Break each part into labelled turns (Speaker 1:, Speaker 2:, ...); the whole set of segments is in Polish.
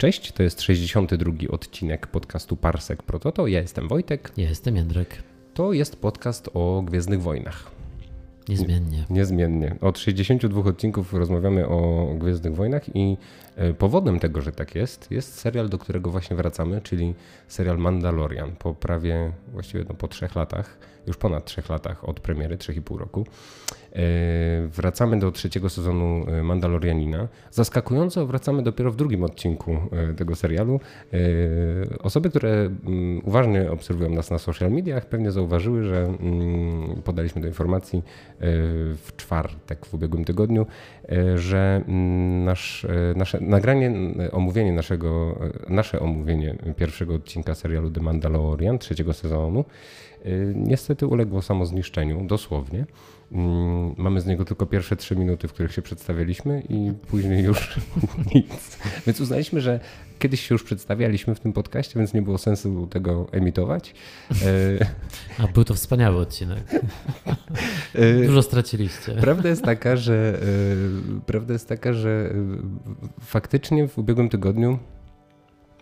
Speaker 1: Cześć, to jest 62 odcinek podcastu Parsek Prototo. Ja jestem Wojtek.
Speaker 2: Ja jestem Jędrek.
Speaker 1: To jest podcast o Gwiezdnych Wojnach.
Speaker 2: Niezmiennie.
Speaker 1: Niezmiennie. Od 62 odcinków rozmawiamy o Gwiezdnych Wojnach i e, powodem tego, że tak jest, jest serial, do którego właśnie wracamy, czyli serial Mandalorian. Po prawie, właściwie no, po trzech latach, już ponad trzech latach od premiery, trzech i pół roku. E, wracamy do trzeciego sezonu e, Mandalorianina. Zaskakująco wracamy dopiero w drugim odcinku tego serialu. Osoby, które mm, uważnie obserwują nas na social mediach, pewnie zauważyły, że mm, podaliśmy do informacji w czwartek w ubiegłym tygodniu, że mm, nasz, nasze nagranie, omówienie naszego, nasze omówienie pierwszego odcinka serialu The Mandalorian, trzeciego sezonu, niestety uległo samozniszczeniu, dosłownie. Mm, mamy z niego tylko pierwsze trzy minuty, w których się przedstawialiśmy i później już nic. Więc uznaliśmy, że kiedyś się już przedstawialiśmy w tym podcaście, więc nie było sensu tego emitować.
Speaker 2: A był to wspaniały odcinek. E, Dużo straciliście.
Speaker 1: Prawda jest taka, że e, prawda jest taka, że e, faktycznie w ubiegłym tygodniu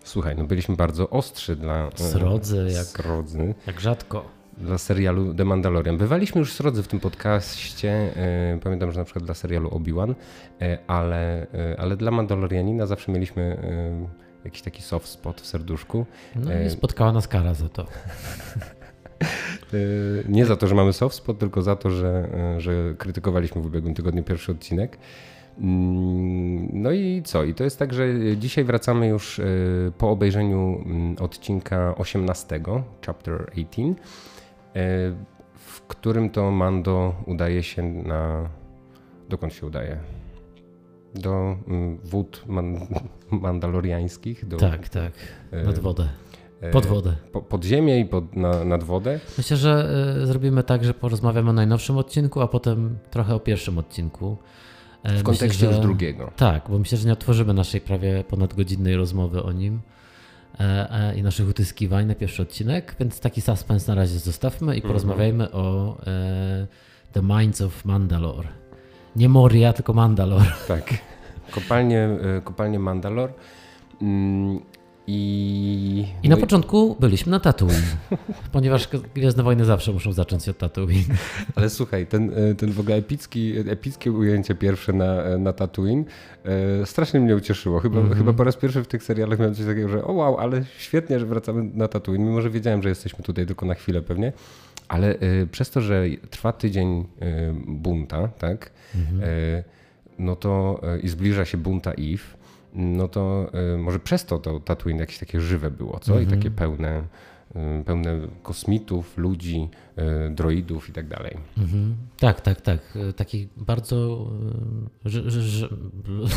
Speaker 1: Słuchaj, no byliśmy bardzo ostrzy dla
Speaker 2: Srodzy, jak, srodzy. jak rzadko
Speaker 1: dla serialu The Mandalorian. Bywaliśmy już srodzy w tym podcaście, e, pamiętam, że na przykład dla serialu Obi-Wan, e, ale, e, ale dla Mandalorianina zawsze mieliśmy jakiś taki soft spot w serduszku.
Speaker 2: No i spotkała nas kara za to.
Speaker 1: Nie za to, że mamy soft spot, tylko za to, że, że krytykowaliśmy w ubiegłym tygodniu pierwszy odcinek. Mm, no i co? I to jest tak, że dzisiaj wracamy już po obejrzeniu mm, odcinka 18, chapter 18. E, w którym to Mando udaje się na. Dokąd się udaje? Do mm, wód man, mandaloriańskich? Do,
Speaker 2: tak, tak. E, nad wodę. E, pod wodę.
Speaker 1: Po, pod ziemię i pod, na, nad wodę.
Speaker 2: Myślę, że zrobimy tak, że porozmawiamy o najnowszym odcinku, a potem trochę o pierwszym odcinku.
Speaker 1: W kontekście myślę, że, już drugiego.
Speaker 2: Tak, bo myślę, że nie otworzymy naszej prawie ponadgodzinnej rozmowy o nim. E, e, i naszych utyskiwań na pierwszy odcinek, więc taki suspens na razie zostawmy i mhm. porozmawiajmy o e, The Minds of Mandalore. Nie Moria, tylko Mandalore.
Speaker 1: Tak. Kopalnie, kopalnie Mandalore. I,
Speaker 2: I na no początku byliśmy na Tatooine, ponieważ Gwiezdne Wojny zawsze muszą zacząć się od Tatooine.
Speaker 1: Ale słuchaj, ten, e, ten w ogóle epicki, epickie ujęcie pierwsze na, e, na Tatooine e, strasznie mnie ucieszyło. Chyba, mm -hmm. chyba po raz pierwszy w tych serialach miałem coś takiego, że o wow, ale świetnie, że wracamy na Tatooine, mimo że wiedziałem, że jesteśmy tutaj tylko na chwilę pewnie. Ale y, przez to, że trwa tydzień y, bunta, tak, mm -hmm. no to i zbliża się bunta Eve, no to y, może przez to to Tatooine jakieś takie żywe było, co? I mhm. takie pełne, y, pełne kosmitów, ludzi, y, droidów i tak dalej. Mhm.
Speaker 2: Tak, tak, tak. Taki bardzo...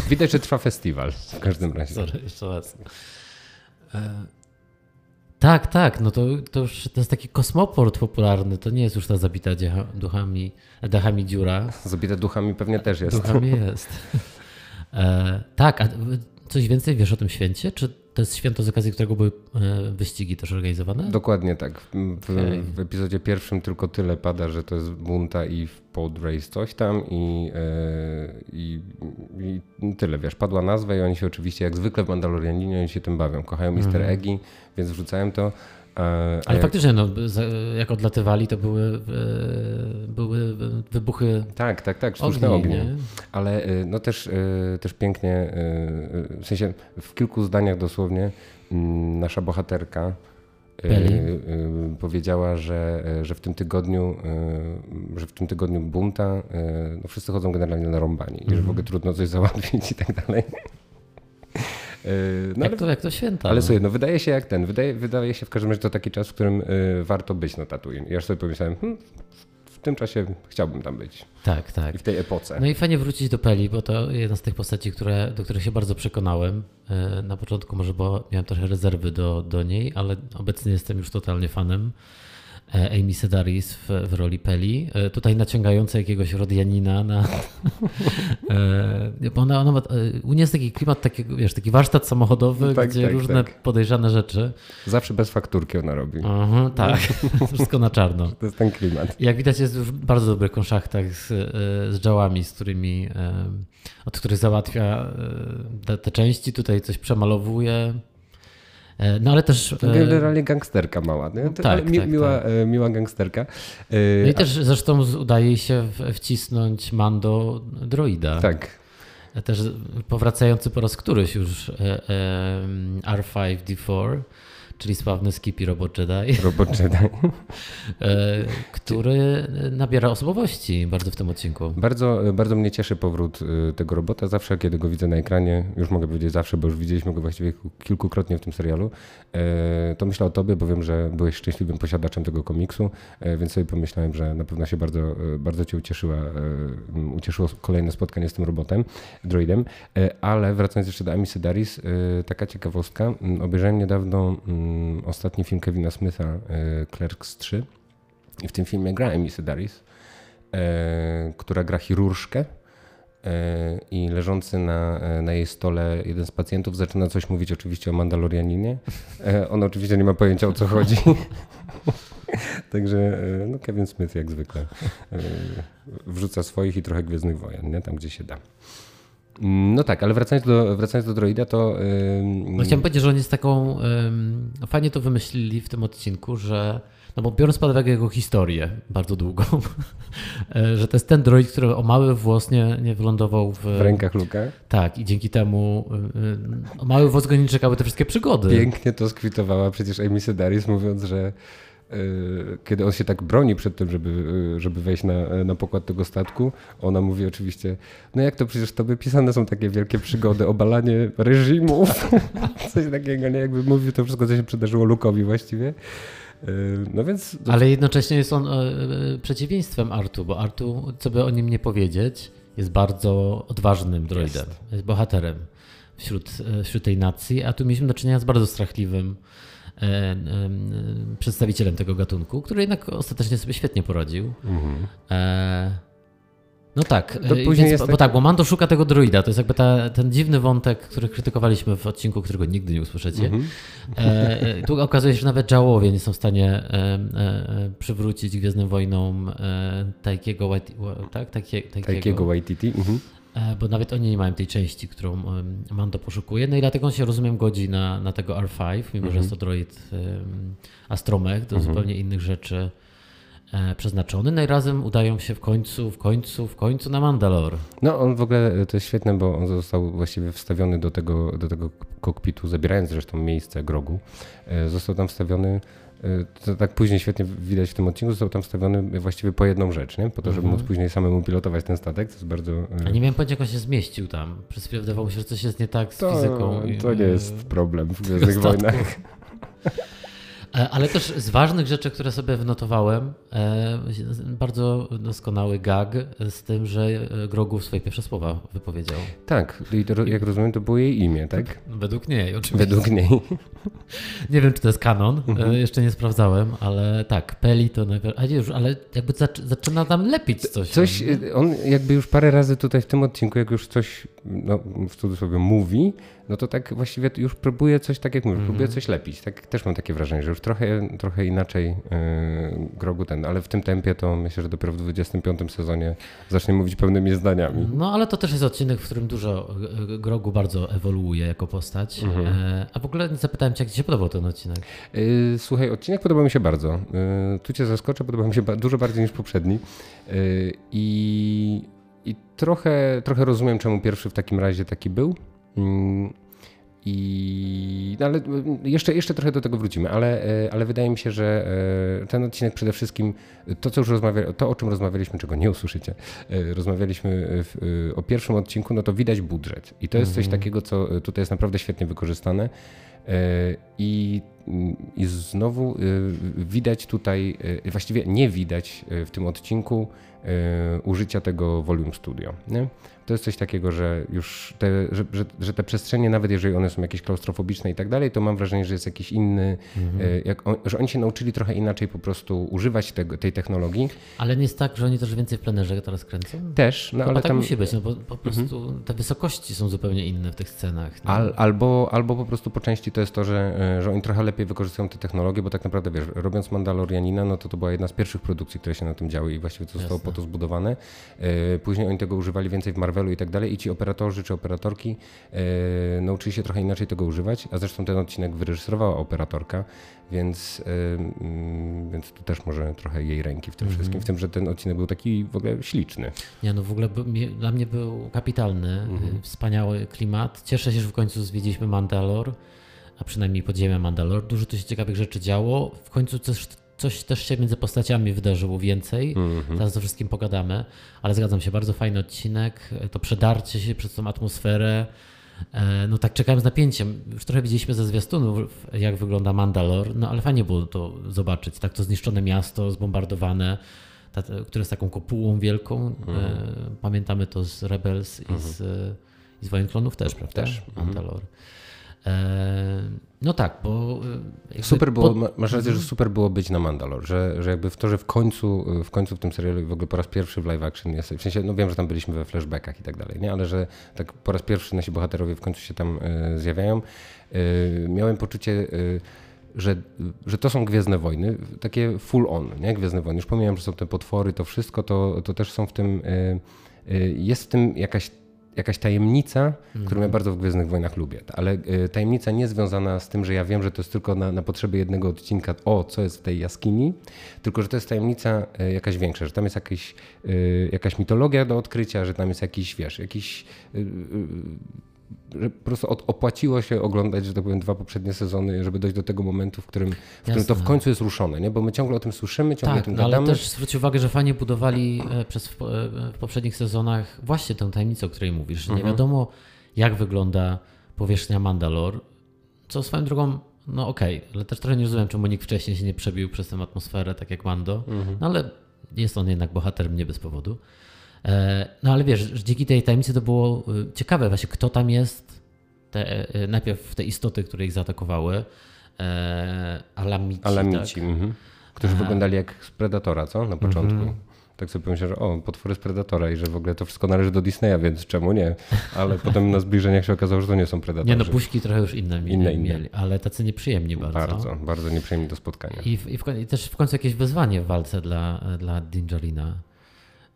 Speaker 1: Widać, że trwa festiwal w każdym razie.
Speaker 2: Sorry, jeszcze raz. Tak, tak, no to, to już to jest taki kosmoport popularny, to nie jest już ta zabita duchami, dachami dziura.
Speaker 1: Zabita duchami pewnie też jest.
Speaker 2: Duchami jest. E, tak, a coś więcej wiesz o tym święcie? Czy to jest święto z okazji którego były e, wyścigi też organizowane?
Speaker 1: Dokładnie tak. W, okay. w epizodzie pierwszym tylko tyle pada, że to jest bunta i w pod race coś tam i, e, i, i, tyle, wiesz, padła nazwa i oni się oczywiście jak zwykle w Mandalorianinie oni się tym bawią. Kochają Mister mm. Eggi, więc wrzucałem to.
Speaker 2: Ale jak... faktycznie, no, jak odlatywali, to były, e, były wybuchy.
Speaker 1: Tak, tak, tak, sztuczne ognie. ognie. Ale e, no też, e, też pięknie, w sensie w kilku zdaniach dosłownie, mm, nasza bohaterka powiedziała, że, że w tym tygodniu, że w tym tygodniu bunta, no wszyscy chodzą generalnie na rąbani mm -hmm. i że w mhm. ogóle trudno coś załatwić i tak dalej.
Speaker 2: E, no, jak, to, jak to święta.
Speaker 1: Ale no. słuchaj, no wydaje się jak ten, wydaje, wydaje się w każdym razie to taki czas, w którym y, warto być na Tatooine. Ja sobie pomyślałem, hmm, w tym czasie chciałbym tam być.
Speaker 2: Tak, tak.
Speaker 1: I w tej epoce.
Speaker 2: No i fajnie wrócić do Peli, bo to jedna z tych postaci, które, do których się bardzo przekonałem. E, na początku może bo miałem trochę rezerwy do, do niej, ale obecnie jestem już totalnie fanem. Amy Sedaris w, w roli Peli. Tutaj naciągająca jakiegoś Rodianina na... ona, ona ma, u niej jest taki klimat, takiego, wiesz, taki warsztat samochodowy, tak, gdzie tak, różne tak. podejrzane rzeczy.
Speaker 1: Zawsze bez fakturki ona robi.
Speaker 2: Aha, tak, wszystko na czarno.
Speaker 1: To jest ten klimat.
Speaker 2: Jak widać jest już w bardzo dobrych konszachtach z, z działami, z którymi, od których załatwia te, te części. Tutaj coś przemalowuje E, no ale też...
Speaker 1: Generalnie gangsterka mała, nie? tak, mi, tak, miła, tak. E, miła gangsterka.
Speaker 2: No i e, też zresztą udaje się wcisnąć Mando droida.
Speaker 1: Tak.
Speaker 2: Też powracający po raz któryś już R5D4 czyli sławny Skippy Robot Jedi.
Speaker 1: Robot Jedi.
Speaker 2: E, który nabiera osobowości bardzo w tym odcinku.
Speaker 1: Bardzo, bardzo mnie cieszy powrót y, tego robota. Zawsze, kiedy go widzę na ekranie, już mogę powiedzieć zawsze, bo już widzieliśmy go właściwie kilkukrotnie w tym serialu, e, to myślę o tobie, bo wiem, że byłeś szczęśliwym posiadaczem tego komiksu, e, więc sobie pomyślałem, że na pewno się bardzo, bardzo cię ucieszyła, ucieszyło kolejne spotkanie z tym robotem, droidem. Ale wracając jeszcze do Amy Sedaris, taka ciekawostka. Obejrzałem niedawno Mm, ostatni film Kevina Smitha, e, Clerks 3. I w tym filmie gra Amy Sedaris, e, która gra chirurżkę e, i leżący na, na jej stole jeden z pacjentów zaczyna coś mówić oczywiście o Mandalorianinie. On oczywiście nie ma pojęcia o co chodzi. Także no Kevin Smith jak zwykle wrzuca swoich i trochę Gwiezdnych Wojen, nie? tam gdzie się da. No tak, ale wracając do, wracając do droida, to.
Speaker 2: Yy... No chciałem powiedzieć, że on jest taką. Yy, fajnie to wymyślili w tym odcinku, że. No bo biorąc pod uwagę jego historię bardzo długą, e, że to jest ten droid, który o mały włos nie, nie wylądował w,
Speaker 1: w rękach Luka.
Speaker 2: Tak, i dzięki temu yy, o mały włos go nie czekały te wszystkie przygody.
Speaker 1: Pięknie to skwitowała przecież Amy Sedaris, mówiąc, że Y, kiedy on się tak broni przed tym, żeby, y, żeby wejść na, na pokład tego statku, ona mówi oczywiście, no jak to przecież to wypisane są takie wielkie przygody, obalanie reżimów, coś takiego, nie? Jakby mówił to wszystko, co się przydarzyło Lukowi właściwie. Y, no więc...
Speaker 2: Ale jednocześnie jest on przeciwieństwem Artu, bo Artu, co by o nim nie powiedzieć, jest bardzo odważnym droidem, jest, jest bohaterem wśród, wśród tej nacji, a tu mieliśmy do czynienia z bardzo strachliwym E, e, przedstawicielem tego gatunku, który jednak ostatecznie sobie świetnie poradził. Mhm. E, no tak, więc, bo tak, tak, bo Mando szuka tego druida. To jest jakby ta, ten dziwny wątek, który krytykowaliśmy w odcinku, którego nigdy nie usłyszycie. Mhm. E, tu okazuje się, że nawet żałowie nie są w stanie e, e, przywrócić Gwiezdnym Wojnom e, Taikiego, tak? Taikiego,
Speaker 1: Taikiego Waititi. Mhm.
Speaker 2: E, bo nawet oni nie mają tej części, którą Mando poszukuje. No i dlatego on się, rozumiem, godzi na, na tego R5, mimo że jest to droid um, astromech do mhm. zupełnie innych rzeczy e, przeznaczony. No i razem udają się w końcu, w końcu, w końcu na Mandalor.
Speaker 1: No on w ogóle, e, to jest świetne, bo on został właściwie wstawiony do tego, do tego kokpitu, zabierając zresztą miejsce Grogu. Został tam wstawiony to tak później świetnie widać w tym odcinku, został tam wstawiony właściwie po jedną rzecz, nie? po to, żeby mhm. móc później samemu pilotować ten statek, to jest bardzo... E,
Speaker 2: A nie miałem pojęcia, jak on się zmieścił tam. Przez chwilę wydawało mi się, że coś jest nie tak z to, fizyką.
Speaker 1: To nie jest problem w Gwiezdnych Wojnach.
Speaker 2: E, ale też z ważnych rzeczy, które sobie wynotowałem, e, bardzo doskonały gag z tym, że Grogu swoje pierwsze słowa wypowiedział.
Speaker 1: Tak, i to, jak rozumiem, to było jej imię, tak?
Speaker 2: Według niej, oczywiście.
Speaker 1: Według niej.
Speaker 2: Nie wiem, czy to jest kanon, mhm. jeszcze nie sprawdzałem, ale tak, Peli to najpierw, ale jakby zaczyna tam lepić coś.
Speaker 1: Coś, on jakby już parę razy tutaj w tym odcinku, jak już coś, no, w cudzysłowie mówi, no to tak właściwie już próbuję coś, tak jak mówisz, -hmm. próbuję coś lepić. Tak, też mam takie wrażenie, że już trochę, trochę inaczej yy, Grogu ten, ale w tym tempie to myślę, że dopiero w 25 sezonie zacznie mówić pełnymi zdaniami.
Speaker 2: No ale to też jest odcinek, w którym dużo e, Grogu bardzo ewoluuje jako postać. -hmm. e, a w ogóle zapytałem cię, jak ci się podobał ten odcinek?
Speaker 1: Yy, słuchaj, odcinek podobał mi się bardzo. Yy, tu cię zaskoczę, podobał mi się dużo bardziej niż poprzedni. Yy, I i trochę, trochę rozumiem, czemu pierwszy w takim razie taki był. Mm, I, no ale jeszcze, jeszcze trochę do tego wrócimy, ale, ale wydaje mi się, że ten odcinek przede wszystkim, to, co już rozmawia, to o czym rozmawialiśmy, czego nie usłyszycie, rozmawialiśmy w, o pierwszym odcinku, no to widać budżet. I to jest coś mhm. takiego, co tutaj jest naprawdę świetnie wykorzystane. I, I znowu widać tutaj, właściwie nie widać w tym odcinku użycia tego Volume Studio. Nie? To jest coś takiego, że już te, że, że, że, te przestrzenie, nawet jeżeli one są jakieś klaustrofobiczne i tak dalej, to mam wrażenie, że jest jakiś inny, mhm. E, jak on, że oni się nauczyli trochę inaczej po prostu używać tego, tej technologii.
Speaker 2: Ale nie jest tak, że oni też więcej w plenerze teraz kręcą?
Speaker 1: Też, no ale
Speaker 2: tak
Speaker 1: tam...
Speaker 2: musi być, no bo po prostu mhm. te wysokości są zupełnie inne w tych scenach.
Speaker 1: Al, albo, albo po prostu po części to jest to, że, e, że oni trochę lepiej wykorzystują te technologie, bo tak naprawdę wiesz, robiąc Mandalorianina, no to to była jedna z pierwszych produkcji, które się na tym działy i właściwie to zostało Jasne. po to zbudowane. E, później oni tego używali więcej w Marvelu I tak dalej i ci operatorzy czy operatorki e, nauczyli się trochę inaczej tego używać, a zresztą ten odcinek wyreżyserowała operatorka, więc, e, więc tu też może trochę jej ręki w tym mm -hmm. wszystkim, w tym, że ten odcinek był taki w ogóle śliczny.
Speaker 2: Nie, no w ogóle dla mnie był kapitalny, mm -hmm. wspaniały klimat. Cieszę się, że w końcu zwiedziliśmy Mandalor, a przynajmniej podziemia Mandalor. Dużo tu się ciekawych rzeczy działo. W końcu też coś też się między postaciami wydarzyło więcej. Mm -hmm. Zaraz o wszystkim pogadamy, ale zgadzam się, bardzo fajny odcinek. To przedarcie się przez tą atmosferę. E, no tak czekałem z napięciem. Już trochę widzieliśmy ze zwiastunów, jak wygląda Mandalor, no ale fajnie było to zobaczyć. Tak to zniszczone miasto, zbombardowane, ta, które jest taką kopułą wielką. Mm -hmm. Pamiętamy to z Rebels mm -hmm. i, mhm. z, i z Wojen Klonów też, prawda? Też. Mhm. Mandalor. E, no tak, bo.
Speaker 1: E, super było, pod... masz rację, że mhm. super było być na Mandalor, że, że jakby w to, że w końcu, w końcu w tym serialu w ogóle po raz pierwszy w live action jest, w sensie, no wiem, że tam byliśmy we flashbackach i tak dalej, nie, ale że tak po raz pierwszy nasi bohaterowie w końcu się tam y, zjawiają. Y, miałem poczucie, y, że, że to są Gwiezdne Wojny, takie full on, nie, Gwiezdne Wojny. Już pomijam, że są te potwory, to wszystko, to, to też są w tym, jest w tym jakaś jakaś tajemnica, mm. którą ja mhm. bardzo w Gwiezdnych Wojnach lubię, ale y, tajemnica nie związana z tym, że ja wiem, że to jest tylko na, na potrzeby jednego odcinka, o, co jest w tej jaskini, tylko, że to jest tajemnica y, jakaś większa, że tam jest jakiś, y, jakaś mitologia do odkrycia, że tam jest jakiś, wiesz, jakiś że po prostu opłaciło się oglądać, że tak powiem, dwa poprzednie sezony, żeby dojść do tego momentu, w którym, w którym to w końcu jest ruszone, nie? bo my ciągle o tym słyszymy, ciągle
Speaker 2: tak,
Speaker 1: o tym
Speaker 2: no,
Speaker 1: gadamy.
Speaker 2: ale też zwróć uwagę, że fajnie budowali e, przez, w, e, w poprzednich sezonach właśnie tę tajemnicę, o której mówisz, nie mhm. wiadomo jak wygląda powierzchnia Mandalor, co swoją drogą no okej, okay, ale też trochę nie rozumiem, czemu nikt wcześniej się nie przebił przez tę atmosferę, tak jak Mando, mhm. no ale jest on jednak bohaterem nie bez powodu. E, no ale wiesz, dzięki tej tajemnicy to było y, ciekawe właśnie, kto tam jest. Te, y, najpierw te istoty, które ich zaatakowały. E, alamici.
Speaker 1: Alamici, tak? mhm. którzy wyglądali jak z Predatora, co? Na początku. Mhm. Tak sobie pomyślałem, że o, potwory z Predatora i że w ogóle to wszystko należy do Disneya, więc czemu nie? Ale potem na zbliżeniach się okazało, że to nie są Predatorzy.
Speaker 2: Nie no, buźki trochę już inne, inne, inne. mieli, ale tacy nieprzyjemni bardzo.
Speaker 1: Bardzo, bardzo nieprzyjemni do spotkania.
Speaker 2: I, w, i, w, i też w końcu jakieś wyzwanie w walce dla, dla Dingerina.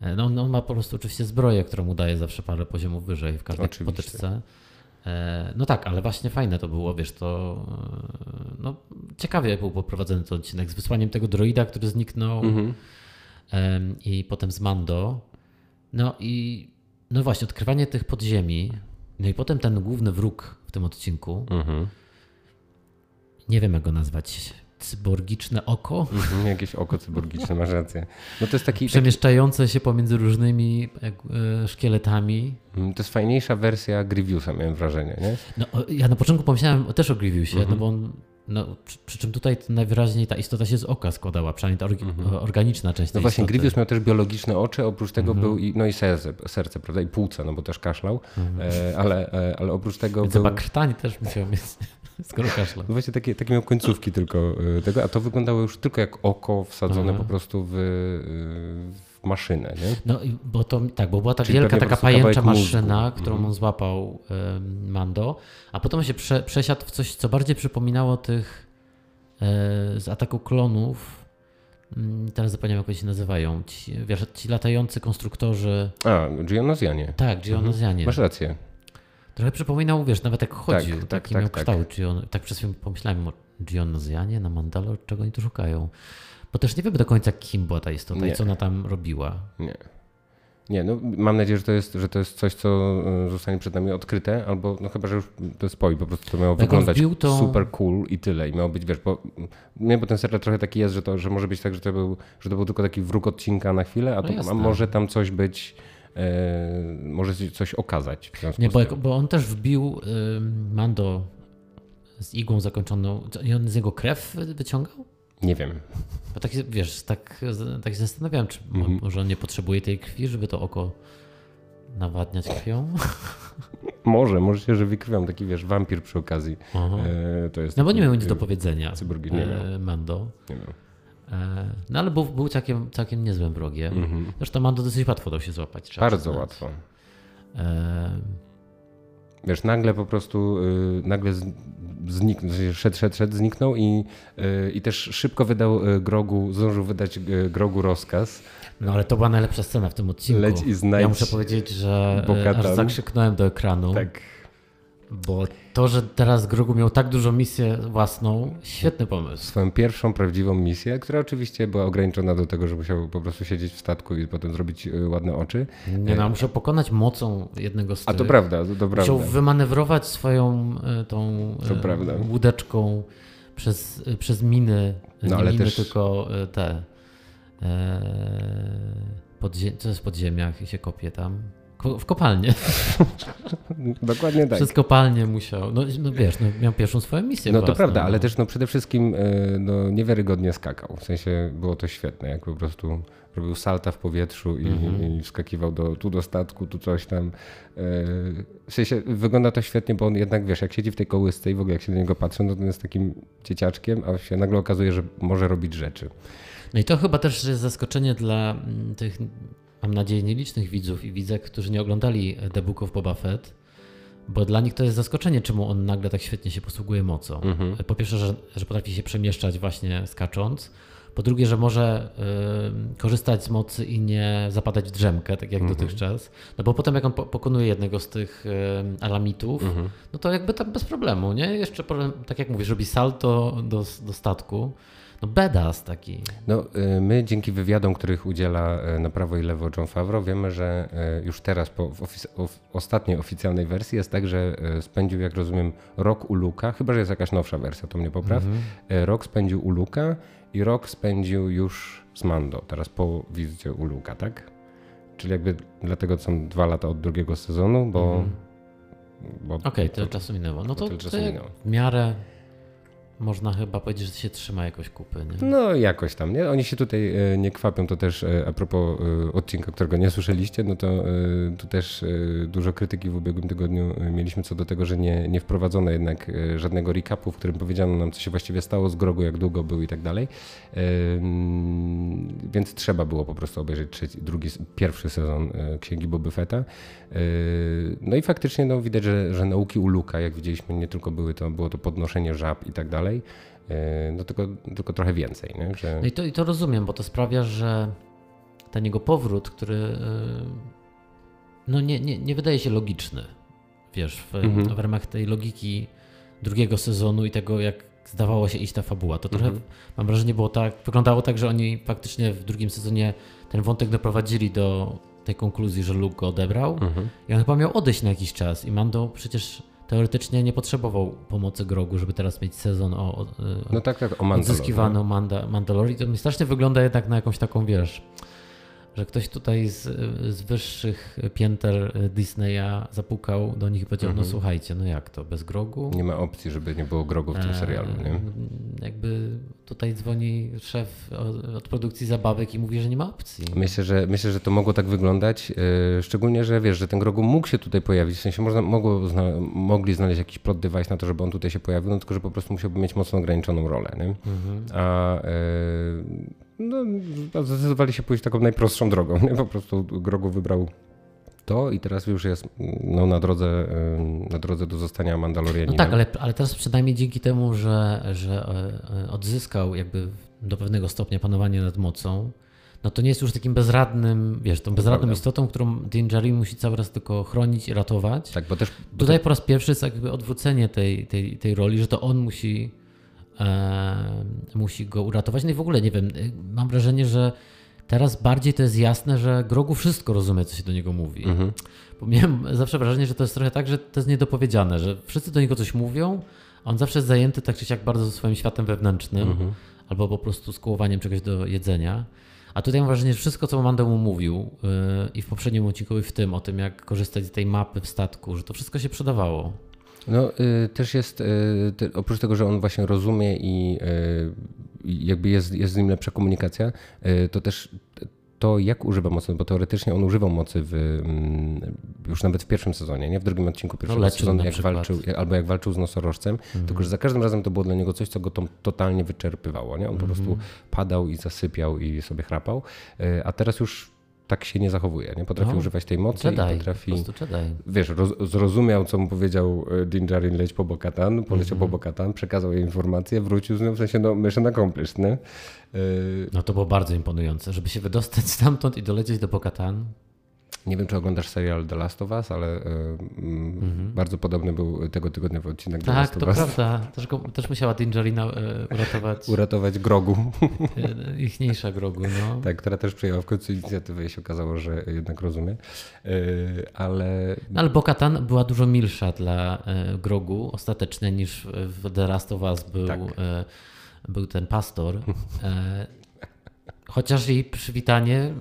Speaker 2: E, no, on no, ma po prostu oczywiście zbroję, którą mu daje zawsze parę poziomów wyżej w każdej oczywiście. potyczce. E, no tak, ale właśnie fajne to było, wiesz, to e, no, ciekawie był poprowadzony ten odcinek z wysłaniem tego droida, który zniknął mhm. i potem z Mando. No i no właśnie, odkrywanie tych podziemi, no i potem ten główny wróg w tym odcinku. Mhm. Nie wiem, jak go nazwać cyborgiczne oko.
Speaker 1: Mhm, jakieś oko cyborgiczne, masz rację. No to jest taki,
Speaker 2: Przemieszczające taki... się pomiędzy różnymi e, szkieletami.
Speaker 1: Mhm, to jest fajniejsza wersja Grievousa, miałem wrażenie, nie?
Speaker 2: No, ja na początku pomyślałem też o Grievousie, mhm. no bo on no, przy, przy, czym tutaj najwyraźniej ta istota się z oka składała, przynajmniej ta mhm. organiczna część
Speaker 1: No właśnie. Grievous miał też biologiczne oczy, oprócz tego mhm. był i, no i serce, serce, prawda, i płuca, no bo też kaszlał, e, ale, e, ale oprócz tego
Speaker 2: Więc
Speaker 1: był...
Speaker 2: chyba krtań też musiał mieć. Skoro kaszla.
Speaker 1: No właśnie takie, takie miał końcówki tylko y, tego, a to wyglądało już tylko jak oko wsadzone Aha. po prostu w, y, w maszynę, nie?
Speaker 2: No bo to tak, bo była ta Czyli wielka taka pajęcza maszyna, mózgu. którą mhm. on złapał um, Mando, a potem się prze, przesiadł w coś, co bardziej przypominało tych e, z ataku klonów. Mm, teraz zapomniałem, jak oni się nazywają. Ci, wiesz, ci latający konstruktorzy.
Speaker 1: A, Geonozjanie.
Speaker 2: Tak, Geonozjanie. Mhm.
Speaker 1: Masz rację.
Speaker 2: Trochę przypominał, wiesz, nawet jak chodził, tak, taki tak, miał tak, kształt. Tak. tak przez chwilę pomyślałem o Gionozjanie na Mandalor, czego oni tu szukają. Bo też nie wiemy do końca, kim była ta istota nie. i co ona tam robiła.
Speaker 1: Nie. Nie, no mam nadzieję, że to jest, że to jest coś, co e, zostanie przed nami odkryte, albo no chyba, że już to spoj, po prostu to miało jak wyglądać to... super cool i tyle. I miało być, wiesz, bo, nie, bo ten serial trochę taki jest, że to, że może być tak, że to był, że to był tylko taki wróg odcinka na chwilę, a, no to, a może tam coś być może coś okazać.
Speaker 2: Nie, bo, bo, on też wbił Mando z igłą zakończoną. I on z niego krew wyciągał?
Speaker 1: Nie wiem.
Speaker 2: Bo tak, wiesz, tak, tak się zastanawiałem, czy
Speaker 1: Mhm.
Speaker 2: może on nie potrzebuje tej krwi, żeby to oko nawadniać krwią?
Speaker 1: Może, może się żywi krwią, taki wiesz, wampir przy okazji. E, to jest
Speaker 2: No bo nie miał nic
Speaker 1: e,
Speaker 2: do powiedzenia.
Speaker 1: cyborg nie miał.
Speaker 2: e, Mando.
Speaker 1: Nie wiem.
Speaker 2: E, No ale był, był całkiem, całkiem niezłym wrogiem.
Speaker 1: Mhm.
Speaker 2: Zresztą Mando dosyć łatwo dał się złapać.
Speaker 1: Bardzo
Speaker 2: przyznać.
Speaker 1: łatwo.
Speaker 2: E,
Speaker 1: Wiesz, nagle po prostu, y, nagle zniknął, sensie szedł, szedł, szedł, zniknął i, y, i też szybko wydał y, Grogu, zdążył wydać Grogu rozkaz.
Speaker 2: No ale to była najlepsza scena w tym odcinku.
Speaker 1: Leć i znajdź
Speaker 2: ja muszę powiedzieć, że aż zakrzyknąłem do ekranu,
Speaker 1: Tak.
Speaker 2: Bo to, że teraz Grogu miał tak dużą misję własną, świetny pomysł.
Speaker 1: Swoją pierwszą prawdziwą misję, która oczywiście była ograniczona do tego, że musiał po prostu siedzieć w statku i potem zrobić y, ładne oczy.
Speaker 2: Nie no, musiał pokonać mocą jednego z
Speaker 1: A
Speaker 2: tych.
Speaker 1: to prawda, to, to
Speaker 2: Musiał
Speaker 1: prawda.
Speaker 2: wymanewrować swoją e, tą e, łódeczką przez, e, przez miny,
Speaker 1: No,
Speaker 2: nie miny,
Speaker 1: też-
Speaker 2: tylko e, te e, podzie- co jest w podziemiach i się kopie tam. W kopalnie.
Speaker 1: Dokładnie tak.
Speaker 2: Przez kopalnię musiał. No, no wiesz, no, miał pierwszą swoją misję
Speaker 1: No to
Speaker 2: własną,
Speaker 1: prawda,
Speaker 2: no.
Speaker 1: ale też no, przede wszystkim y, no, niewiarygodnie skakał. W sensie było to świetne, jak po prostu robił salta w powietrzu i,
Speaker 2: Mhm.
Speaker 1: i wskakiwał do, tu do statku, tu coś tam. Y, W sensie wygląda to świetnie, bo on jednak, wiesz, jak siedzi w tej kołysce i w ogóle jak się na niego patrzy, no to on jest takim dzieciaczkiem, a się nagle okazuje, że może robić rzeczy.
Speaker 2: No i to chyba też jest zaskoczenie dla mm, tych, mam nadzieję, nielicznych widzów i widzek, którzy nie oglądali The Book of Boba Fett, bo dla nich to jest zaskoczenie, czemu on nagle tak świetnie się posługuje mocą.
Speaker 1: Mhm.
Speaker 2: Po pierwsze, że, że potrafi się przemieszczać właśnie skacząc. Po drugie, że może y, korzystać z mocy i nie zapadać w drzemkę, tak jak
Speaker 1: Mhm.
Speaker 2: dotychczas. No bo potem jak on po, pokonuje jednego z tych y, alamitów,
Speaker 1: Mhm.
Speaker 2: no to jakby tam bez problemu, nie? Jeszcze, potem, tak jak mówisz, robi salto do, do statku. No badass taki.
Speaker 1: No, y, my dzięki wywiadom, których udziela y, na prawo i lewo John Favreau, wiemy, że y, już teraz po ofic- ostatniej oficjalnej wersji jest tak, że spędził, jak rozumiem, rok u Luka, chyba że jest jakaś nowsza wersja, to mnie popraw. Y, Rok spędził u Luka i rok spędził już z Mando, teraz po wizycie u Luka, tak? Czyli jakby dlatego są dwa lata od drugiego sezonu, bo... bo
Speaker 2: Okej, tyle czasu minęło. No to, to w miarę można chyba powiedzieć, że się trzyma jakoś kupy, nie?
Speaker 1: No jakoś tam, nie? Oni się tutaj e, nie kwapią, to też e, a propos e, odcinka, którego nie słyszeliście, no to tu też dużo krytyki w ubiegłym tygodniu mieliśmy co do tego, że nie, nie wprowadzono jednak żadnego recapu, w którym powiedziano nam, co się właściwie stało z Grogu, jak długo był i tak dalej. Więc trzeba było po prostu obejrzeć trzeci, drugi, pierwszy sezon Księgi Boby Fetta. No i faktycznie no, widać, że, że nauki u Luka, jak widzieliśmy, nie tylko były to, było to podnoszenie żab i tak dalej, e, no tylko, tylko trochę więcej. Nie? Że...
Speaker 2: No i to, i to rozumiem, bo to sprawia, że ten jego powrót, który y, no nie, nie, nie wydaje się logiczny, wiesz, w,
Speaker 1: Mhm.
Speaker 2: w ramach tej logiki drugiego sezonu i tego, jak zdawało się iść ta fabuła. To trochę,
Speaker 1: Mhm.
Speaker 2: mam wrażenie, było tak, wyglądało tak, że oni faktycznie w drugim sezonie ten wątek doprowadzili do tej konkluzji, że Luke go odebrał
Speaker 1: Mhm.
Speaker 2: i on chyba miał odejść na jakiś czas i Mando przecież teoretycznie nie potrzebował pomocy Grogu, żeby teraz mieć sezon o, o,
Speaker 1: No tak, tak, o Mandalore,
Speaker 2: odzyskiwano Manda, Mandalorian. To mi strasznie wygląda jednak na jakąś taką, wiesz, że ktoś tutaj z, z wyższych pięter Disneya zapukał do nich i powiedział,
Speaker 1: Mhm.
Speaker 2: no słuchajcie, no jak to, bez Grogu?
Speaker 1: Nie ma opcji, żeby nie było Grogu w tym serialu, nie?
Speaker 2: Jakby tutaj dzwoni szef od, od produkcji zabawek i mówi, że nie ma opcji.
Speaker 1: Myślę, że, myślę, że to mogło tak wyglądać, yy, szczególnie, że wiesz, że ten Grogu mógł się tutaj pojawić, w sensie można, mogło, zna, mogli znaleźć jakiś plot device na to, żeby on tutaj się pojawił, no tylko, że po prostu musiałby mieć mocno ograniczoną rolę, nie?
Speaker 2: Mhm.
Speaker 1: A yy, no, zdecydowali się pójść taką najprostszą drogą, nie? Po prostu Grogu wybrał to i teraz już jest no, na, drodze, na drodze do zostania
Speaker 2: No
Speaker 1: Mandalorianinem.
Speaker 2: tak, ale, ale teraz przynajmniej dzięki temu, że, że e, e, odzyskał jakby do pewnego stopnia panowanie nad mocą, no to nie jest już takim bezradnym, wiesz, tą bezradną
Speaker 1: prawda.
Speaker 2: istotą, którą Din Djarin musi cały raz tylko chronić i ratować.
Speaker 1: Tak, bo też bo
Speaker 2: Tutaj po raz pierwszy jest jakby odwrócenie tej, tej, tej roli, że to on musi, e, musi go uratować. No i w ogóle nie wiem, y, mam wrażenie, że teraz bardziej to jest jasne, że Grogu wszystko rozumie, co się do niego mówi.
Speaker 1: Mhm.
Speaker 2: Bo miałem zawsze wrażenie, że to jest trochę tak, że to jest niedopowiedziane, że wszyscy do niego coś mówią, a on zawsze jest zajęty tak czy siak bardzo swoim światem wewnętrznym,
Speaker 1: Mhm.
Speaker 2: albo po prostu skołowaniem czegoś do jedzenia. A tutaj mam wrażenie, że wszystko, co Mando mu mówił yy, i w poprzednim odcinku i w tym, o tym, jak korzystać z tej mapy w statku, że to wszystko się przydawało.
Speaker 1: No y, też jest, y, ty, oprócz tego, że on właśnie rozumie i y, jakby jest, jest z nim lepsza komunikacja, y, to też to, jak używa mocy, bo teoretycznie on używał mocy w, mm, już nawet w pierwszym sezonie, nie w drugim odcinku pierwszego
Speaker 2: No,
Speaker 1: sezonu, jak
Speaker 2: przykład.
Speaker 1: walczył, albo jak walczył z nosorożcem,
Speaker 2: Mhm.
Speaker 1: tylko że za każdym razem to było dla niego coś, co go to, totalnie wyczerpywało. Nie? On po
Speaker 2: Mhm.
Speaker 1: prostu padał i zasypiał i sobie chrapał, y, a teraz już tak się nie zachowuje. Nie? Potrafi
Speaker 2: No,
Speaker 1: używać tej mocy
Speaker 2: Jedi,
Speaker 1: i potrafi
Speaker 2: po
Speaker 1: wiesz, roz, zrozumiał, co mu powiedział e, Din Djarin, leć po Bokatan, poleciał
Speaker 2: Mhm.
Speaker 1: po Bokatan, przekazał jej informację, wrócił z nią, w sensie, no, mission accomplished, nie? E,
Speaker 2: No to było bardzo imponujące, żeby się wydostać stamtąd i dolecieć do Pokatan.
Speaker 1: Nie wiem, czy oglądasz serial The Last of Us, ale e, mm, bardzo podobny był tego tygodniowy odcinek The
Speaker 2: Mhm. Tak,
Speaker 1: Last
Speaker 2: to
Speaker 1: of Us.
Speaker 2: prawda. Też, go, też musiała Dingerina e, uratować.
Speaker 1: Uratować Grogu,
Speaker 2: E, ichniejsza grogu, no.
Speaker 1: tak, która też przyjęła w końcu inicjatywę i się okazało, że jednak rozumie. Ale
Speaker 2: No, ale Bokatan była dużo milsza dla grogu ostatecznie niż w The Last of Us był,
Speaker 1: Tak.
Speaker 2: był ten pastor. Chociaż jej przywitanie,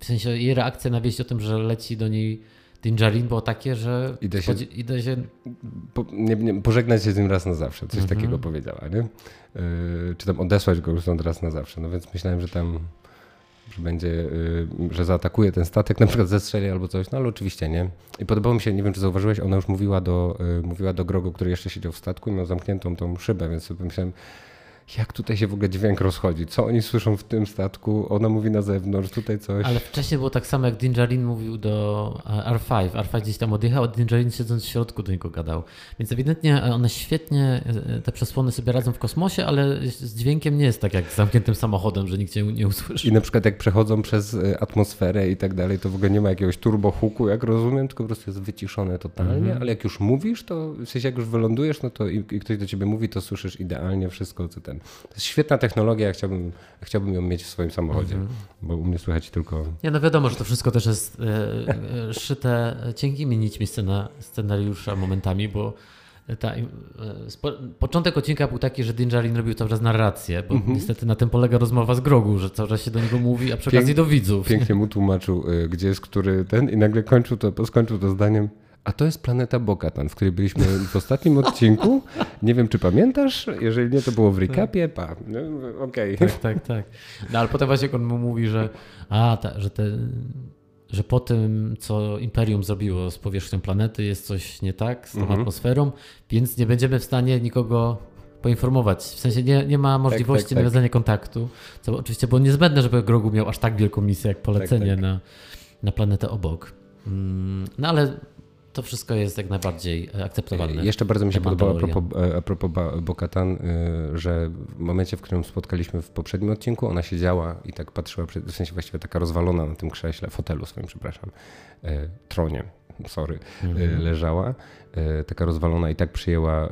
Speaker 2: w sensie jej reakcja na wieść o tym, że leci do niej Dingerin było takie, że
Speaker 1: Idę się-
Speaker 2: idę się
Speaker 1: po, nie, nie, pożegnać się z nim raz na zawsze, coś
Speaker 2: Mhm.
Speaker 1: takiego powiedziała, nie? Yy, czy tam odesłać go już stąd raz na zawsze. No więc myślałem, że tam że będzie, yy, że zaatakuje ten statek, na przykład zestrzeli albo coś, no ale oczywiście nie. I podobało mi się, nie wiem czy zauważyłeś, ona już mówiła do, yy, mówiła do Grogu, który jeszcze siedział w statku i miał zamkniętą tą szybę, więc sobie pomyślałem, jak tutaj się w ogóle dźwięk rozchodzi, co oni słyszą w tym statku, ona mówi na zewnątrz, tutaj coś.
Speaker 2: Ale wcześniej było tak samo, jak Dingerin mówił do e, R5. R5 gdzieś tam odjechał, a Dingerin siedząc w środku do niego gadał. Więc ewidentnie e, one świetnie, e, te przesłony sobie radzą w kosmosie, ale z dźwiękiem nie jest tak jak z zamkniętym samochodem, że nikt cię nie usłyszy.
Speaker 1: I na przykład jak przechodzą przez atmosferę i tak dalej, to w ogóle nie ma jakiegoś turbohuku, jak rozumiem, tylko po prostu jest wyciszone totalnie,
Speaker 2: Mhm.
Speaker 1: ale jak już mówisz, to w sensie jak już wylądujesz, no to i, i ktoś do ciebie mówi, to słyszysz idealnie wszystko, co ten. To jest świetna technologia, ja chciałbym, chciałbym ją mieć w swoim samochodzie,
Speaker 2: Mhm.
Speaker 1: bo u mnie słychać tylko...
Speaker 2: Nie, no wiadomo, że to wszystko też jest e, e, szyte cienkimi nićmi scena, scenariusza momentami, bo ta, e, spo, początek odcinka był taki, że Dingerin robił cały czas narrację, bo niestety na tym polega rozmowa z Grogu, że cały czas się do niego mówi, a przy
Speaker 1: Pięk-
Speaker 2: okazji do widzów.
Speaker 1: Pięknie mu tłumaczył, y, gdzie jest który ten i nagle kończył to, skończył to zdaniem a to jest planeta Bokatan, w której byliśmy w ostatnim odcinku. Nie wiem, czy pamiętasz? Jeżeli nie, to było w recapie. Pa. No, Okej.
Speaker 2: Tak, tak, tak. No ale potem właśnie on mu mówi, że a, ta, że te że po tym, co Imperium zrobiło z powierzchnią planety, jest coś nie tak z tą
Speaker 1: Mhm.
Speaker 2: atmosferą, więc nie będziemy w stanie nikogo poinformować. W sensie nie, nie ma możliwości
Speaker 1: tak.
Speaker 2: nawiązania kontaktu, co oczywiście było niezbędne, żeby Grogu miał aż tak wielką misję, jak polecenie
Speaker 1: tak.
Speaker 2: Na, na planetę obok. Mm, No ale to wszystko jest jak najbardziej e, akceptowalne.
Speaker 1: Jeszcze bardzo mi się podobało a propos, e, a propos Bo-Katan, że w momencie, w którym spotkaliśmy w poprzednim odcinku, ona siedziała i tak patrzyła, w sensie właściwie taka rozwalona na tym krześle, fotelu swoim, przepraszam, e, tronie, sorry, e, leżała, e, taka rozwalona i tak przyjęła e,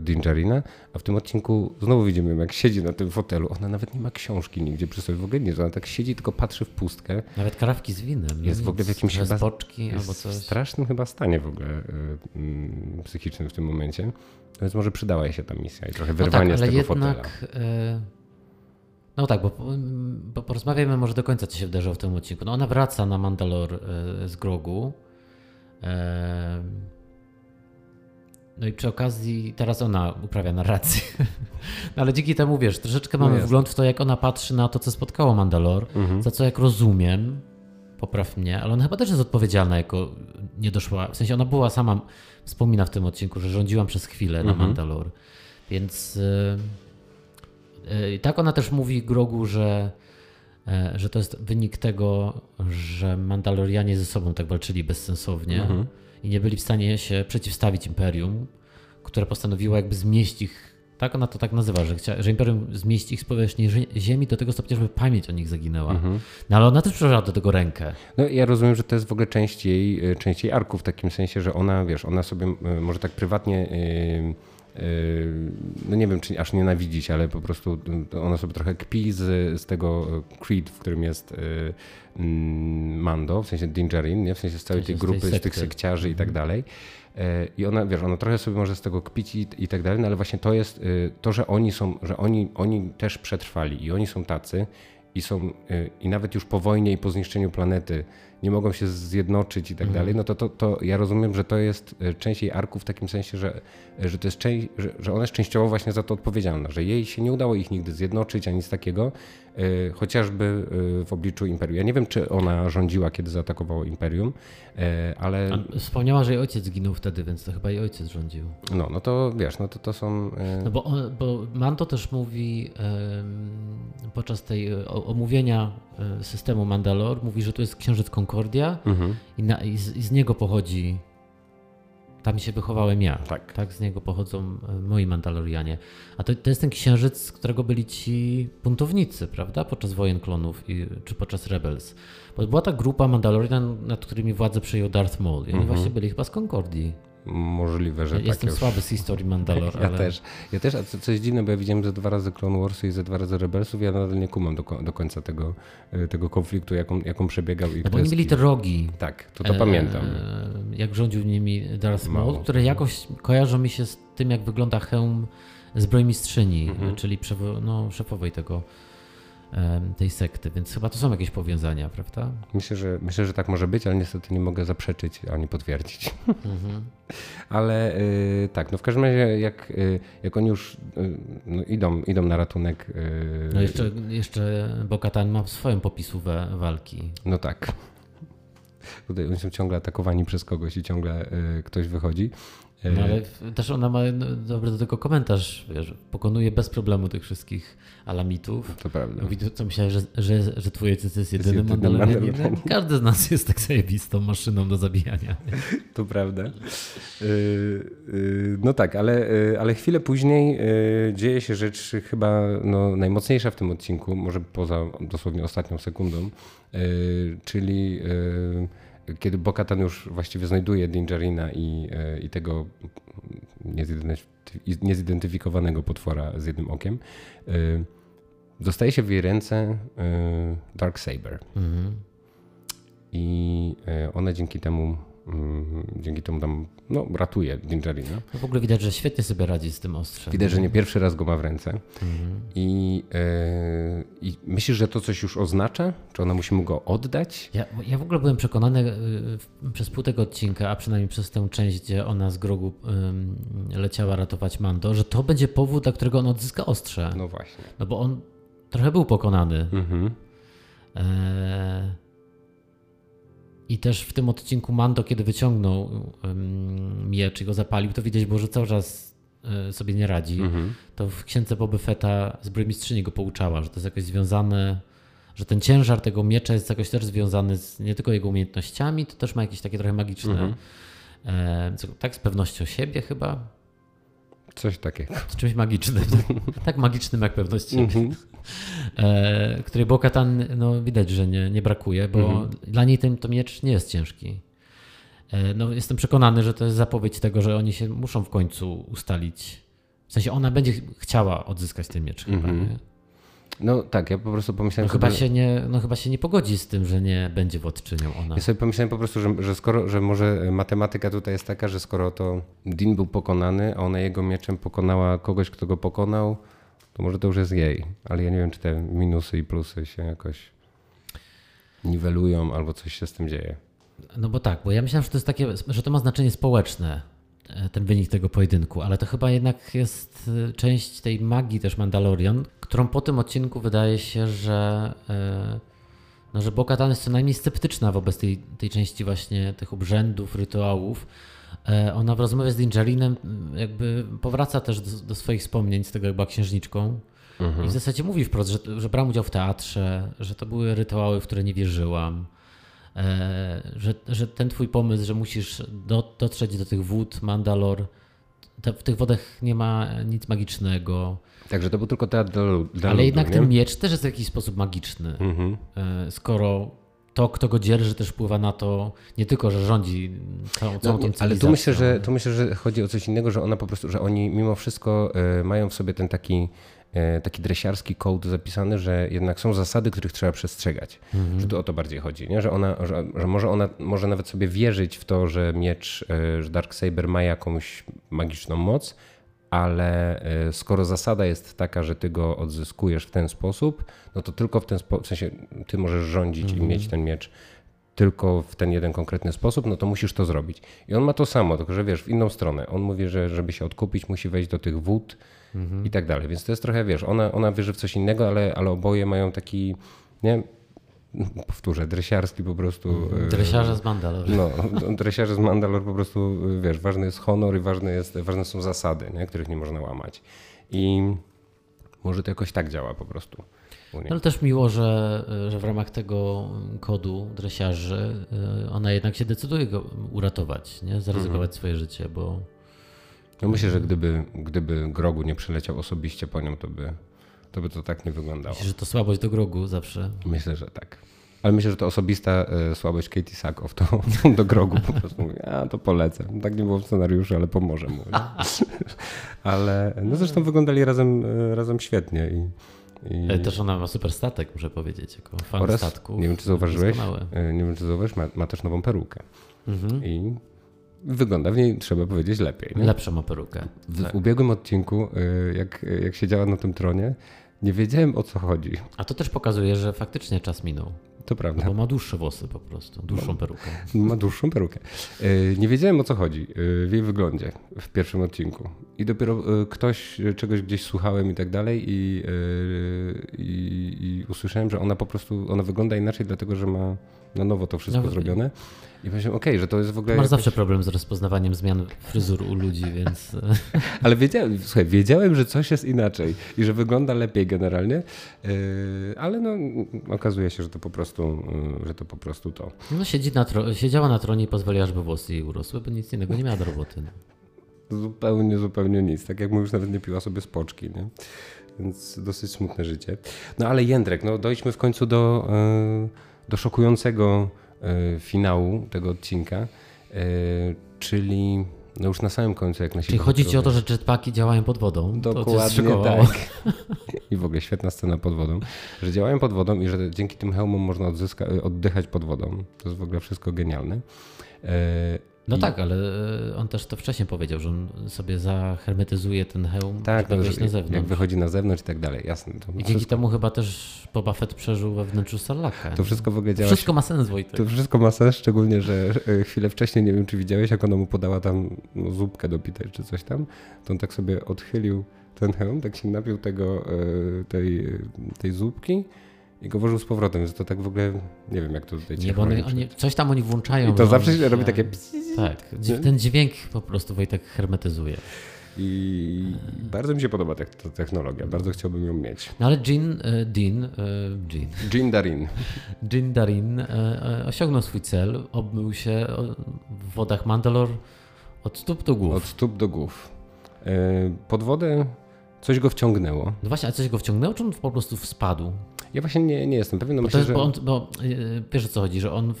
Speaker 1: Dingerina, a w tym odcinku znowu widzimy ją, jak siedzi na tym fotelu. Ona nawet nie ma książki nigdzie przy sobie, w ogóle nie, ona tak siedzi, tylko patrzy w pustkę.
Speaker 2: Nawet karawki z winem.
Speaker 1: Jest w ogóle w jakimś
Speaker 2: że
Speaker 1: chyba-
Speaker 2: boczki albo
Speaker 1: Jest
Speaker 2: coś.
Speaker 1: w strasznym chyba stanie w ogóle y, mm, psychicznym w tym momencie. Więc może przydała jej się ta misja i trochę
Speaker 2: No tak,
Speaker 1: wyrwanie z tego
Speaker 2: jednak.
Speaker 1: fotela.
Speaker 2: e, No tak, bo, bo porozmawiajmy może do końca, co się wydarzyło w tym odcinku. No ona wraca na Mandalor e, z Grogu. E, No i przy okazji teraz ona uprawia narrację. No ale dzięki temu wiesz, troszeczkę
Speaker 1: No
Speaker 2: mamy
Speaker 1: jasne.
Speaker 2: wgląd w to, jak ona patrzy na to, co spotkało Mandalor,
Speaker 1: Mhm.
Speaker 2: za co jak rozumiem, popraw mnie, ale ona chyba też jest odpowiedzialna jako nie doszła, w sensie ona była sama, wspomina w tym odcinku, że rządziłam przez chwilę na
Speaker 1: Mhm.
Speaker 2: Mandalor, więc y, y, tak ona też mówi Grogu, że, e, że to jest wynik tego, że Mandalorianie ze sobą tak walczyli bezsensownie
Speaker 1: Mhm.
Speaker 2: I nie byli w stanie się przeciwstawić Imperium, które postanowiło jakby zmieść ich, tak ona to tak nazywa, że, chcia, że Imperium zmieść ich z powierzchni ziemi do tego stopnia, żeby pamięć o nich zaginęła.
Speaker 1: Mhm.
Speaker 2: No ale ona też przeżyła do tego rękę.
Speaker 1: No ja rozumiem, że to jest w ogóle część jej, y, część jej arku w takim sensie, że ona, wiesz, ona sobie y, może tak prywatnie, y, y, no nie wiem, czy aż nienawidzić, ale po prostu ona sobie trochę kpi z, z tego y, Creed, w którym jest y, mm, Mando, w sensie Dingerin, nie? w sensie z całej tej
Speaker 2: z tej
Speaker 1: grupy, z tych sekciarzy i tak dalej. E, I ona, wiesz, ona trochę sobie może z tego kpić i, i tak dalej, no ale właśnie to jest to, że oni są, że oni, oni też przetrwali i oni są tacy i są, i nawet już po wojnie i po zniszczeniu planety nie mogą się zjednoczyć i tak dalej, no to, to, to ja rozumiem, że to jest e, część jej arku w takim sensie, że, że to jest część, że, że ona jest częściowo właśnie za to odpowiedzialna, że jej się nie udało ich nigdy zjednoczyć, ani nic takiego, e, chociażby e, w obliczu Imperium. Ja nie wiem, czy ona rządziła, kiedy zaatakowało Imperium, ale...
Speaker 2: A wspomniała, że jej ojciec zginął wtedy, więc to chyba jej ojciec rządził.
Speaker 1: No, no to wiesz, no to, to są...
Speaker 2: No bo, bo Mando też mówi podczas tej omówienia systemu Mandalor, mówi, że to jest księżyc Concordia mhm. i, na, i, z, i, z, niego pochodzi. Tam się wychowałem ja. Tak. tak z niego pochodzą e, moi Mandalorianie. A to, to jest ten księżyc, z którego byli ci buntownicy, prawda? Podczas wojen klonów i, czy podczas Rebels. Bo była ta grupa Mandalorian, nad którymi władzę przejął Darth Maul. I oni mhm. właśnie byli chyba z Concordii.
Speaker 1: Możliwe, że ja
Speaker 2: tak. Jestem już... słaby z historii Mandalor.
Speaker 1: Ja
Speaker 2: ale...
Speaker 1: też. Ja też, a co, co jest dziwne, bo ja widziałem ze dwa razy Clone Warsy i ze dwa razy Rebelsów, ja nadal nie kumam do, do końca tego, e, tego konfliktu, jaką, jaką przebiegał. I
Speaker 2: no bo oni mieli te rogi.
Speaker 1: Tak, to to e, pamiętam.
Speaker 2: Jak rządził nimi Darth Maul, które jakoś kojarzą mi się z tym, jak wygląda hełm zbrojmistrzyni, mhm. czyli no, szefowej tego tej sekty, więc chyba to są jakieś powiązania, prawda?
Speaker 1: Myślę, że, myślę, że tak może być, ale niestety nie mogę zaprzeczyć ani potwierdzić. Mhm. ale y, tak, no w każdym razie jak, y, jak oni już y, no idą, idą na ratunek.
Speaker 2: Y, no jeszcze, jeszcze Bokatan ma swoją popisówę walki.
Speaker 1: No tak. Tutaj oni są ciągle atakowani przez kogoś i ciągle y, ktoś wychodzi.
Speaker 2: No ale też ona ma dobry do tego komentarz, wiesz, pokonuje bez problemu tych wszystkich alamitów.
Speaker 1: To prawda.
Speaker 2: Mówi, co myślałeś, że, że, że twój ojciec jest jedynym Mandalorianinem? Każdy z nas jest tak zajebistą maszyną do zabijania.
Speaker 1: To prawda. Yy, yy, no tak, ale, ale chwilę później dzieje się rzecz chyba no, najmocniejsza w tym odcinku, może poza dosłownie ostatnią sekundą, czyli kiedy Bokatan już właściwie znajduje Dingerina i, e, i tego niezidentyfikowanego potwora z jednym okiem, e, dostaje się w jej ręce e, Dark Saber. Mhm. I ona dzięki temu dzięki temu tam no, ratuje Dingerina.
Speaker 2: No w ogóle widać, że świetnie sobie radzi z tym ostrzem.
Speaker 1: Widać, że nie pierwszy raz go ma w ręce. Mhm. I, yy, I myślisz, że to coś już oznacza? Czy ona musi mu go oddać?
Speaker 2: Ja, ja w ogóle byłem przekonany yy, przez pół tego odcinka, a przynajmniej przez tę część, gdzie ona z grogu yy, leciała ratować Mando, że to będzie powód, dla którego on odzyska ostrze.
Speaker 1: No właśnie.
Speaker 2: No bo on trochę był pokonany. Mhm. E, i też w tym odcinku Mando, kiedy wyciągnął miecz i go zapalił, to widać było, że cały czas e, sobie nie radzi. Mhm. To w księdze Boby Fetta zbrojmistrzyni go pouczała, że to jest jakoś związane, że ten ciężar tego miecza jest jakoś też związany z nie tylko jego umiejętnościami, to też ma jakieś takie trochę magiczne, mhm. e, tak z pewnością siebie chyba,
Speaker 1: Coś takiego.
Speaker 2: Z czymś magicznym. tak magicznym jak pewność siebie. Mm -hmm. e, której Bokatan, no widać, że nie, nie brakuje, bo mm -hmm. dla niej ten to miecz nie jest ciężki. E, no, jestem przekonany, że to jest zapowiedź tego, że oni się muszą w końcu ustalić. W sensie ona będzie chciała odzyskać ten miecz mm -hmm. chyba, mhm. nie?
Speaker 1: No tak, ja po prostu pomyślałem
Speaker 2: no, chyba się nie, no chyba się nie pogodzi z tym, że nie będzie władczynią ona.
Speaker 1: Ja sobie pomyślałem po prostu, że, że skoro, że może matematyka tutaj jest taka, że skoro to Din był pokonany, a ona jego mieczem pokonała kogoś, kto go pokonał, to może to już jest jej. Ale ja nie wiem, czy te minusy i plusy się jakoś niwelują albo coś się z tym dzieje.
Speaker 2: No bo tak, bo ja myślałem, że to jest takie, że to ma znaczenie społeczne ten wynik tego pojedynku, ale to chyba jednak jest e, część tej magii też Mandalorian, którą po tym odcinku wydaje się, że, e, no, że Bo-Katan jest co najmniej sceptyczna wobec tej, tej części właśnie tych obrzędów, rytuałów. Ona w rozmowie z Dingerinem jakby powraca też do, do swoich wspomnień z tego, jak była księżniczką. Mhm. I w zasadzie mówi wprost, że, że brałam udział w teatrze, że to były rytuały, w które nie wierzyłam E, że, że ten twój pomysł, że musisz do, dotrzeć do tych wód Mandalor, to w tych wodach nie ma nic magicznego.
Speaker 1: Także to był tylko teatr do
Speaker 2: Ale jednak nie? ten miecz też jest w jakiś sposób magiczny. Mhm. E, skoro to, kto go dzierży, też wpływa na to, nie tylko, że rządzi całą, całą no, tą
Speaker 1: Ale tu myślę, że, tu myślę, że chodzi o coś innego, że ona po prostu, że oni mimo wszystko y, mają w sobie ten taki E, taki dresiarski kołd zapisany, że jednak są zasady, których trzeba przestrzegać. Mhm. Że tu o to bardziej chodzi, nie? Że, ona, że, że, może ona może nawet sobie wierzyć w to, że miecz, e, że Darksaber ma jakąś magiczną moc, ale e, skoro zasada jest taka, że ty go odzyskujesz w ten sposób, no to tylko w ten sposób, w sensie ty możesz rządzić mhm. i mieć ten miecz tylko w ten jeden konkretny sposób, no to musisz to zrobić. I on ma to samo, tylko że wiesz, w inną stronę. On mówi, że żeby się odkupić, musi wejść do tych wód mhm. i tak dalej. Więc to jest trochę, wiesz, ona, ona wierzy w coś innego, ale, ale oboje mają taki, nie powtórzę, dresiarski po prostu.
Speaker 2: Mhm. Dresiarze z Mandalor.
Speaker 1: No, dresiarze z Mandalor po prostu, wiesz, ważny jest honor i ważne, jest, ważne są zasady, nie? których nie można łamać. I może to jakoś tak działa po prostu.
Speaker 2: No, ale też miło, że, że w ramach tego kodu dresiarzy e, ona jednak się decyduje go uratować, nie? zaryzykować mhm. swoje życie, bo.
Speaker 1: No myślę, że gdyby, gdyby Grogu nie przyleciał osobiście po nią, to by to, by to tak nie wyglądało.
Speaker 2: Myślę, że to słabość do Grogu zawsze.
Speaker 1: Myślę, że tak. Ale myślę, że to osobista y, słabość Katie Sackhoff to do Grogu po prostu mówi, a to polecę. Tak nie było w scenariuszu, ale pomoże mu. ale no zresztą wyglądali razem, y, razem świetnie i
Speaker 2: i... Też ona ma super statek, muszę powiedzieć, jako fan Oraz, statku.
Speaker 1: Nie wiem, czy zauważyłeś, e, nie wiem, czy zauważyłeś, ma, ma też nową perukę. Mhm. I wygląda w niej, trzeba powiedzieć, lepiej.
Speaker 2: Nie? Lepszą ma perukę.
Speaker 1: W, tak. w ubiegłym odcinku, e, jak, jak siedziała na tym tronie, nie wiedziałem o co chodzi.
Speaker 2: A to też pokazuje, że faktycznie czas minął.
Speaker 1: To prawda.
Speaker 2: Bo ma dłuższe włosy po prostu, dłuższą perukę.
Speaker 1: Ma dłuższą perukę. E, nie wiedziałem o co chodzi w jej wyglądzie w pierwszym odcinku. I dopiero ktoś czegoś gdzieś słuchałem i tak dalej i, i, i usłyszałem, że ona po prostu, ona wygląda inaczej dlatego, że ma na nowo to wszystko no, zrobione. I powiedziałem, okej, okay, że to jest w ogóle.
Speaker 2: Masz jakoś... zawsze problem z rozpoznawaniem zmian fryzur u ludzi, więc.
Speaker 1: Ale wiedziałem, słuchaj, wiedziałem, że coś jest inaczej i że wygląda lepiej generalnie, yy, ale no, okazuje się, że to po prostu, yy, że to po prostu to.
Speaker 2: No siedzi na tro... siedziała na tronie i pozwoliła, żeby włosy jej urosły, bo nic innego nie miała do roboty. No.
Speaker 1: Zupełnie, zupełnie nic. Tak jak mówisz, nawet nie piła sobie spoczki, nie? Więc dosyć smutne życie. No ale Jędrek, no dojdźmy w końcu do, do szokującego E, finału tego odcinka, e, czyli no już na samym końcu, jak nasi.
Speaker 2: Czyli chodzi ci o to, że jetpacki działają pod wodą.
Speaker 1: Dokładnie tak. I w ogóle świetna scena pod wodą, że działają pod wodą i że dzięki tym hełmom można oddychać pod wodą. To jest w ogóle wszystko genialne.
Speaker 2: No I... tak, ale e, on też to wcześniej powiedział, że on sobie zahermetyzuje ten hełm, tak, żeby no, wyjść na zewnątrz.
Speaker 1: Jak wychodzi na zewnątrz i tak dalej, jasne.
Speaker 2: I dzięki wszystko... temu chyba też Boba Fett przeżył we wnętrzu Sarlaka.
Speaker 1: To wszystko w ogóle działa.
Speaker 2: Wszystko ma sens, Wojtek.
Speaker 1: To wszystko ma sens, szczególnie, że e, chwilę wcześniej, nie wiem czy widziałeś, jak ona mu podała tam no, zupkę do pitej czy coś tam, to on tak sobie odchylił ten hełm, tak się napił tego, e, tej, tej zupki i go włożył z powrotem, więc to tak w ogóle nie wiem, jak to tutaj
Speaker 2: Nie, bo oni, oni, coś tam oni włączają.
Speaker 1: I to zawsze się robi takie.
Speaker 2: Tak, ten dźwięk po prostu Wojtek hermetyzuje.
Speaker 1: I bardzo mi się podoba ta, technologia, bardzo chciałbym ją mieć.
Speaker 2: No ale Jean, e, Dean, e, Jean.
Speaker 1: Jean Darin.
Speaker 2: Jean Darin e, osiągnął swój cel, obmył się w wodach Mandalor od stóp do głów.
Speaker 1: Od stóp do głów. Pod wodę coś go wciągnęło.
Speaker 2: No właśnie, a coś go wciągnęło, czy on po prostu spadł?
Speaker 1: Ja właśnie nie, nie jestem pewien. No
Speaker 2: bo, myślę, jest, że... bo, on, bo wiesz o co chodzi, że on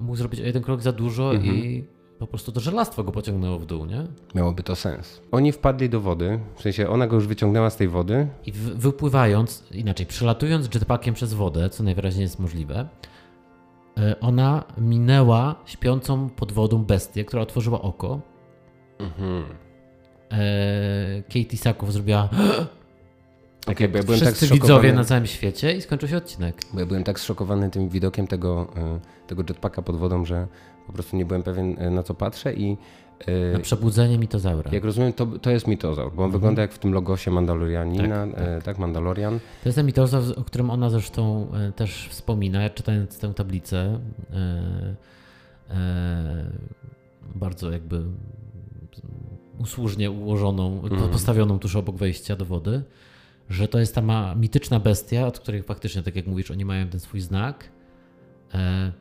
Speaker 2: mógł zrobić o jeden krok za dużo mhm. i po prostu to żelastwo go pociągnęło w dół, nie?
Speaker 1: Miałoby to sens. Oni wpadli do wody, w sensie ona go już wyciągnęła z tej wody.
Speaker 2: I wypływając, inaczej, przelatując jetpackiem przez wodę, co najwyraźniej jest możliwe, e, ona minęła śpiącą pod wodą bestię, która otworzyła oko. Mhm. E, Katie Sakow zrobiła
Speaker 1: tak bo ja
Speaker 2: byłem tak widzowie na całym świecie i skończył się odcinek.
Speaker 1: Bo ja byłem tak zszokowany tym widokiem tego, e, tego jetpacka pod wodą, że po prostu nie byłem pewien e, na co patrzę i
Speaker 2: e, na przebudzenie mitozaura.
Speaker 1: Jak rozumiem, to, to jest mitozaur, bo on mhm. wygląda jak w tym logosie Mandalorianina, tak, tak. tak, Mandalorian.
Speaker 2: To jest ten mitozaur, o którym ona zresztą też wspomina, czytając tę tablicę. bardzo jakby usłużnie ułożoną, mhm. postawioną tuż obok wejścia do wody że to jest ta ma, mityczna bestia, od której faktycznie, tak jak mówisz, oni mają ten swój znak. E,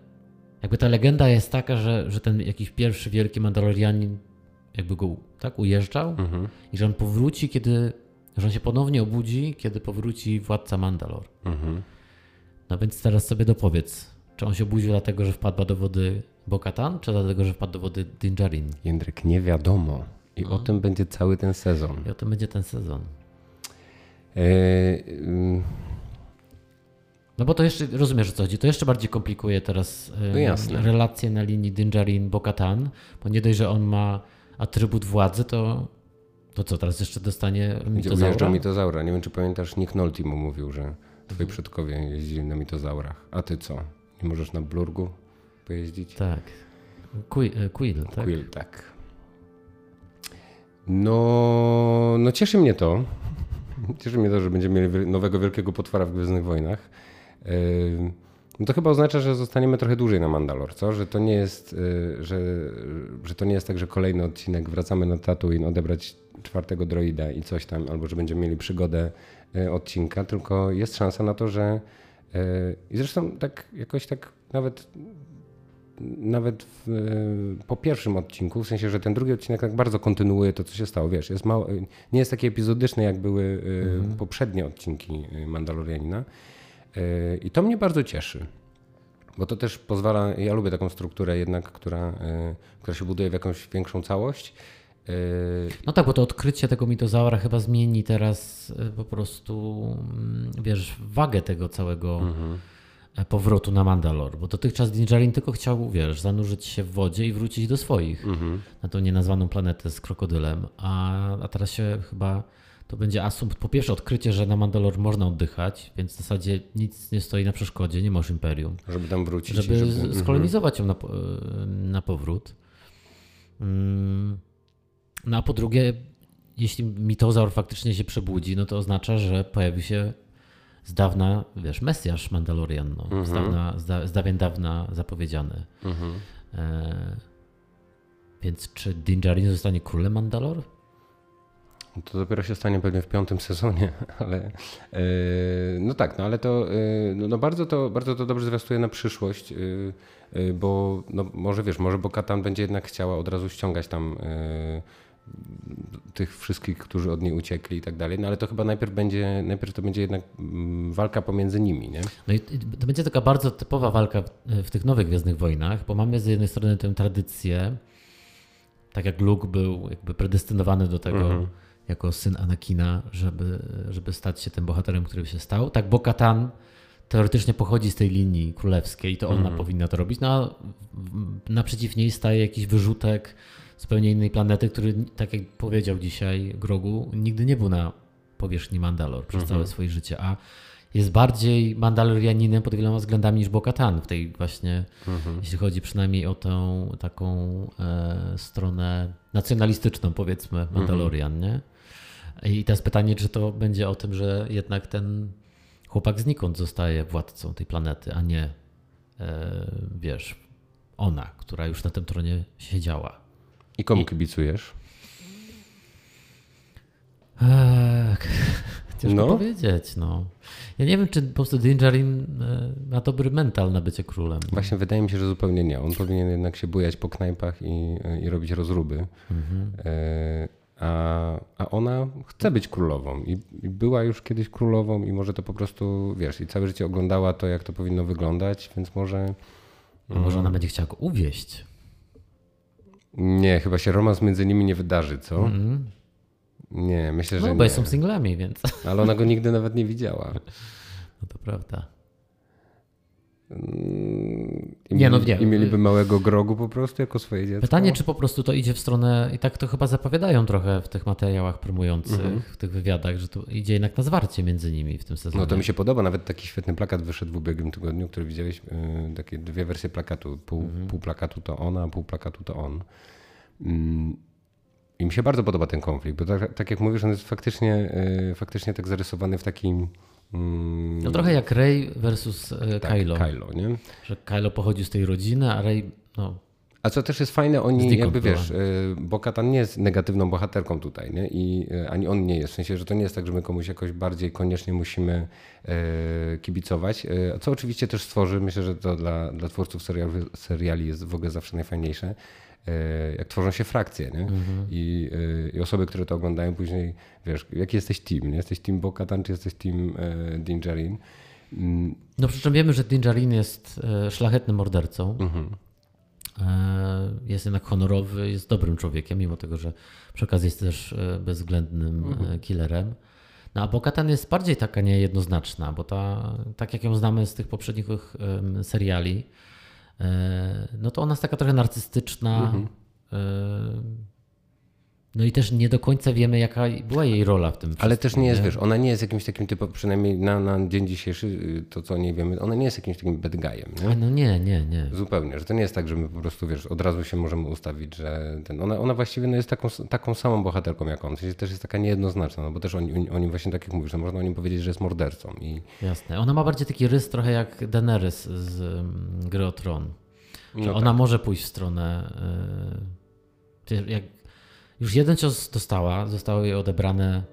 Speaker 2: jakby ta legenda jest taka, że, że ten jakiś pierwszy wielki Mandalorianin jakby go tak ujeżdżał mhm. i że on powróci, kiedy, że on się ponownie obudzi, kiedy powróci władca Mandalor. Mhm. No więc teraz sobie dopowiedz, czy on się obudził dlatego, że wpadła do wody Bokatan, czy dlatego, że wpadł do wody Dinjarin?
Speaker 1: Jędrek, nie wiadomo. I no. o tym będzie cały ten sezon.
Speaker 2: I o tym będzie ten sezon. E, no bo to jeszcze, rozumiesz o co chodzi, to jeszcze bardziej komplikuje teraz e, no relacje na linii Dinjarin-Bokatan, bo nie dość, że on ma atrybut władzy, to, to co, teraz jeszcze dostanie mitozaura?
Speaker 1: mitozaura. Nie wiem, czy pamiętasz, Nick Nolte mu mówił, że twoi mhm. przodkowie jeździli na mitozaurach. A ty co? Nie możesz na blurgu? pojeździć.
Speaker 2: Tak. Quill, Quill tak?
Speaker 1: Quill, tak. No, no cieszy mnie to. Cieszy mnie to, że będziemy mieli nowego wielkiego potwora w Gwiezdnych Wojnach. No to chyba oznacza, że zostaniemy trochę dłużej na Mandalor, co? Że to nie jest, y, że, że to nie jest tak, że kolejny odcinek wracamy na Tatooine odebrać czwartego droida i coś tam, albo że będziemy mieli przygodę y, odcinka, tylko jest szansa na to, że y, i zresztą tak jakoś tak nawet nawet w, po pierwszym odcinku, w sensie, że ten drugi odcinek tak bardzo kontynuuje to, co się stało. Wiesz, jest mało, nie jest taki epizodyczny, jak były mhm. poprzednie odcinki Mandalorianina. I to mnie bardzo cieszy. Bo to też pozwala, ja lubię taką strukturę jednak, która, która się buduje w jakąś większą całość.
Speaker 2: No tak, bo to odkrycie tego mitozaura chyba zmieni teraz po prostu, mm, wiesz, wagę tego całego mhm. Powrotu na Mandalor. Bo dotychczas Dinjarin tylko chciał, wiesz, zanurzyć się w wodzie i wrócić do swoich, mhm. na tą nienazwaną planetę z krokodylem. A, a teraz się chyba to będzie asumpt, po pierwsze odkrycie, że na Mandalor można oddychać, więc w zasadzie nic nie stoi na przeszkodzie, nie masz imperium.
Speaker 1: Żeby tam wrócić.
Speaker 2: Żeby, żeby... Mhm. skolonizować ją na, na powrót. Mm. No a po drugie, jeśli mitozaur faktycznie się przebudzi, no to oznacza, że pojawi się z dawna, wiesz, Mesjasz Mandalorian, no, mhm. z, dawna, z, dawien dawna zapowiedziany. Mhm. E, więc czy Din Djarin zostanie królem Mandalor?
Speaker 1: To dopiero się stanie pewnie w piątym sezonie, ale yy, no tak, no ale to yy, no, bardzo to bardzo to dobrze zwiastuje na przyszłość, yy, bo no, może wiesz, może Bokatan będzie jednak chciała od razu ściągać tam tych wszystkich, którzy od niej uciekli i tak dalej, no ale to chyba najpierw będzie, najpierw to będzie jednak mm, walka pomiędzy nimi, nie?
Speaker 2: No i to będzie taka bardzo typowa walka w tych nowych Gwiezdnych Wojnach, bo mamy z jednej strony tę tradycję, tak jak Luke był jakby predestynowany do tego, mhm jako syn Anakina, żeby, żeby stać się tym bohaterem, który się stał. Tak, Bo-Katan teoretycznie pochodzi z tej linii królewskiej, to ona mm. powinna to robić. No, naprzeciw niej staje jakiś wyrzutek zupełnie innej planety, który, tak jak powiedział dzisiaj Grogu, nigdy nie był na powierzchni Mandalor przez -hmm. całe swoje życie, a jest bardziej Mandalorianinem pod wieloma względami niż Bo-Katan w tej właśnie, -hmm. jeśli chodzi przynajmniej o tę taką e, stronę nacjonalistyczną, powiedzmy, Mandalorian, mm -hmm. nie? I teraz pytanie, czy to będzie o tym, że jednak ten chłopak znikąd zostaje władcą tej planety, a nie, e, wiesz, ona, która już na tym tronie siedziała.
Speaker 1: I komu I... kibicujesz?
Speaker 2: Eee, ciężko no. powiedzieć. No. Ja nie wiem, czy po prostu Dingerin e, ma dobry mental na bycie królem.
Speaker 1: Właśnie wydaje mi się, że zupełnie nie. On powinien jednak się bujać po knajpach i, i robić rozruby. Mhm. E a, a ona chce być królową I, i, była już kiedyś królową i może to po prostu, wiesz, i całe życie oglądała to, jak to powinno wyglądać, więc może...
Speaker 2: może ona mm. będzie chciała go uwieść.
Speaker 1: Nie, chyba się romans między nimi nie wydarzy, co? Mm. Nie, myślę, że
Speaker 2: no,
Speaker 1: bo nie.
Speaker 2: są singlami, więc...
Speaker 1: Ale ona go nigdy nawet nie widziała.
Speaker 2: No to prawda.
Speaker 1: I, nie, no, nie. I mieliby małego grogu po prostu jako swoje dziecko.
Speaker 2: Pytanie, czy po prostu to idzie w stronę, i tak to chyba zapowiadają trochę w tych materiałach promujących, mhm. w tych wywiadach, że to idzie jednak na zwarcie między nimi w tym sezonie.
Speaker 1: No to mi się podoba, nawet taki świetny plakat wyszedł w ubiegłym tygodniu, który widziałeś, yy, takie dwie wersje plakatu. Pół, mhm. pół plakatu to ona, pół plakatu to on. Yy. I mi się bardzo podoba ten konflikt, bo tak, tak jak mówisz, on jest faktycznie, yy, faktycznie tak zarysowany w takim
Speaker 2: Mm. No trochę jak Rey versus e, tak, Kylo.
Speaker 1: Kylo, nie?
Speaker 2: Że Kylo pochodzi z tej rodziny, a Rey no,
Speaker 1: a co też jest fajne, oni jakby była. wiesz, e, Bokatan nie jest negatywną bohaterką tutaj, nie? I e, ani on nie jest. W sensie, że to nie jest tak, że my komuś jakoś bardziej koniecznie musimy e, kibicować. E, co oczywiście też stworzy, myślę, że to dla, dla twórców seriali, seriali jest w ogóle zawsze najfajniejsze. E, jak tworzą się frakcje, nie? Mhm. I, e, I, osoby, które to oglądają później, wiesz, jaki jesteś team, nie? Jesteś team Bokatan, czy jesteś team e, Dinjarin?
Speaker 2: Mm. No przy czym wiemy, że Dinjarin jest szlachetnym mordercą. Mhm. Jest jednak honorowy, jest dobrym człowiekiem, mimo tego, że przy okazji jest też bezwzględnym mhm. killerem. No a Bokatan jest bardziej taka niejednoznaczna, bo ta, tak jak ją znamy z tych poprzednich seriali, no to ona jest taka trochę narcystyczna, mhm. No i też nie do końca wiemy, jaka była jej rola w tym.
Speaker 1: Ale też nie jest, nie? wiesz, ona nie jest jakimś takim typem, przynajmniej na, na dzień dzisiejszy, y, to co nie wiemy, ona nie jest jakimś takim bad guyem.
Speaker 2: Nie? A no nie, nie, nie.
Speaker 1: Zupełnie, że to nie jest tak, że my po prostu, wiesz, od razu się możemy ustawić, że ten, ona, ona właściwie no, jest taką, taką samą bohaterką jak on. W sensie też jest taka niejednoznaczna, no bo też oni, oni właśnie tak jak mówisz, no, można o nim powiedzieć, że jest mordercą. I...
Speaker 2: Jasne. Ona ma bardziej taki rys trochę jak Daenerys z um, Gry o Tron. No ona tak. może pójść w stronę... Yy, jak już jeden cios dostała, zostały jej odebrane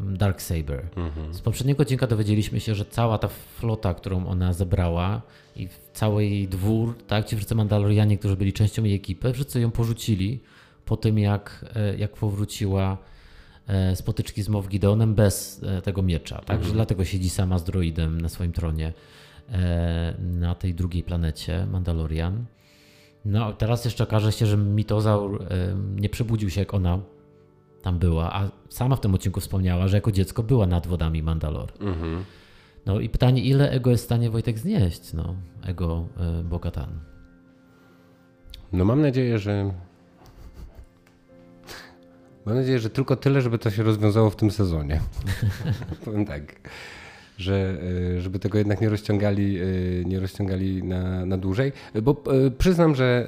Speaker 2: Dark Saber. Mhm. Z poprzedniego odcinka dowiedzieliśmy się, że cała ta flota, którą ona zebrała i cały jej dwór, tak, ci wszyscy Mandalorianie, którzy byli częścią jej ekipy, wszyscy ją porzucili po tym, jak, e, jak powróciła e, z potyczki z Moff Gideonem bez e, tego miecza. Tak? Mhm. dlatego siedzi sama z droidem na swoim tronie na tej drugiej planecie Mandalorian. No, teraz jeszcze okaże się, że mitozaur nie przebudził się, jak ona tam była, a sama w tym odcinku wspomniała, że jako dziecko była nad wodami Mandalor. Mhm. No i pytanie, ile ego jest w stanie Wojtek znieść? No, ego y, Bogatan.
Speaker 1: No mam nadzieję, że Mam nadzieję, że tylko tyle, żeby to się rozwiązało w tym sezonie. Powiem tak że e, żeby tego jednak nie rozciągali, e, nie rozciągali na, na dłużej. Bo e, przyznam, że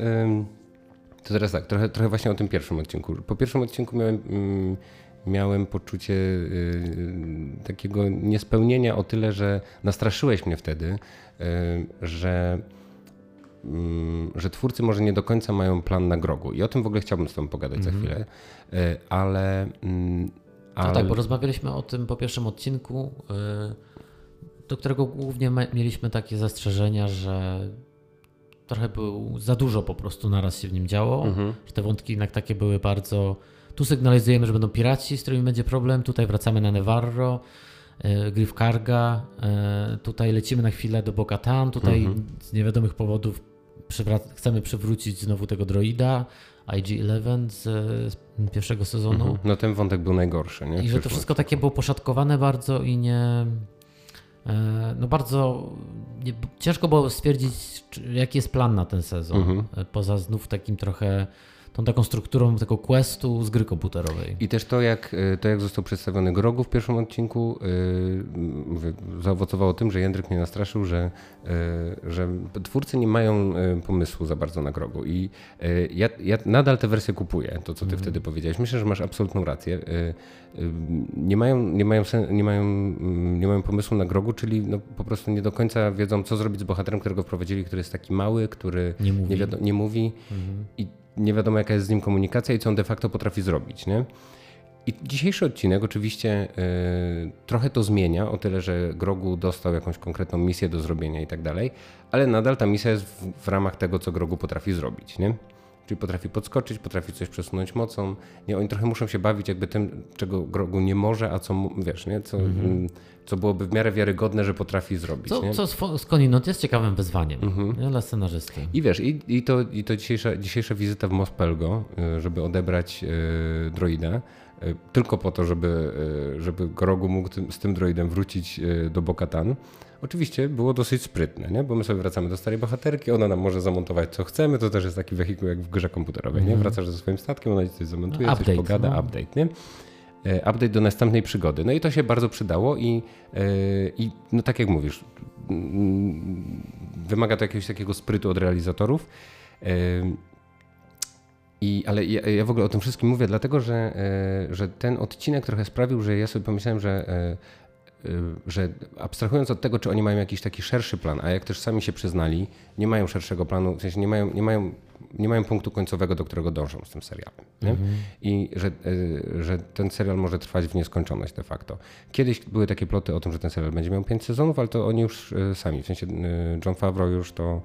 Speaker 1: to teraz tak, trochę, trochę właśnie o tym pierwszym odcinku. Po pierwszym odcinku miałem, mm, miałem poczucie takiego niespełnienia o tyle, że nastraszyłeś mnie wtedy, że mm, że twórcy może nie do końca mają plan na grogu. I o tym w ogóle chciałbym z Tobą pogadać mm -hmm. za mhm. chwilę, ale.
Speaker 2: ale... No tak, bo rozmawialiśmy o tym po pierwszym odcinku do którego głównie mieliśmy takie zastrzeżenia, że trochę był za dużo po prostu naraz się w nim działo, mhm. że te wątki jednak takie były bardzo... Tu sygnalizujemy, że będą piraci, z którymi będzie problem, tutaj wracamy na Nevarro, e, Griff Karga, e, tutaj lecimy na chwilę do Bokatan, tutaj mhm. z niewiadomych powodów chcemy przywrócić znowu tego droida, IG-11 z, z, pierwszego sezonu. Mhm.
Speaker 1: No ten wątek był najgorszy. Nie?
Speaker 2: I że to wszystko takie było poszatkowane bardzo i nie, no bardzo nie, ciężko było stwierdzić, jaki jest plan na ten sezon. Mhm. E, poza znów takim trochę tą taką strukturą tego questu z gry komputerowej.
Speaker 1: I też to, jak, e, to, jak został przedstawiony Grogu w pierwszym odcinku, yy, zaowocowało tym, że Jędryk mnie nastraszył, że, yy, że twórcy nie mają pomysłu za bardzo na Grogu. I yy, ja, ja, nadal tę wersję kupuję, to co ty mm. wtedy powiedziałeś. Myślę, że masz absolutną rację. Nie mają, nie, mają nie, mają, mm, nie mają pomysłu na Grogu, czyli no, po prostu nie do końca wiedzą, co zrobić z bohaterem, którego wprowadzili, który jest taki mały, który nie mówi, nie, wiadomo, nie mówi. Mhm. i nie wiadomo jaka jest z nim komunikacja i co on de facto potrafi zrobić. Nie? I dzisiejszy odcinek oczywiście y, trochę to zmienia, o tyle, że Grogu dostał jakąś konkretną misję do zrobienia i tak dalej, ale nadal ta misja jest w, w ramach tego, co Grogu potrafi zrobić. Nie? Czyli potrafi podskoczyć, potrafi coś przesunąć mocą. Nie, oni trochę muszą się bawić jakby tym, czego Grogu nie może, a co, wiesz, nie? Co, mm -hmm. co byłoby w miarę wiarygodne, że potrafi zrobić.
Speaker 2: Co,
Speaker 1: nie?
Speaker 2: co skądinąd jest ciekawym wyzwaniem mm -hmm. dla scenarzysty.
Speaker 1: I wiesz, i, i to, i to dzisiejsza, dzisiejsza wizyta w Mospelgo, y, żeby odebrać yy, droida, tylko po to, żeby, y, żeby Grogu mógł tym, z tym droidem wrócić do Bokatan Oczywiście było dosyć sprytne, nie? bo my sobie wracamy do starej bohaterki, ona nam może zamontować co chcemy, to też jest taki wehikuł jak w grze komputerowej. Mm. Nie? Mhm. Wracasz ze swoim statkiem, ona ci coś zamontuje, no, coś pogada, no. update. Nie? E, update do następnej przygody. No i to się bardzo przydało i, i no tak jak mówisz, yy, wymaga to jakiegoś takiego sprytu od realizatorów. I, ale ja, ja, w ogóle o tym wszystkim mówię, dlatego że, że ten odcinek trochę sprawił, że ja sobie pomyślałem, że Y, że abstrahując od tego, czy oni mają jakiś taki szerszy plan, a jak też sami się przyznali, nie mają szerszego planu, w sensie nie mają, nie mają, nie mają punktu końcowego, do którego dążą z tym serialem. Mhm. I że, y, że ten serial może trwać w nieskończoność de facto. Kiedyś były takie ploty o tym, że ten serial będzie miał pięć sezonów, ale to oni już y, sami, w sensie John Favreau już to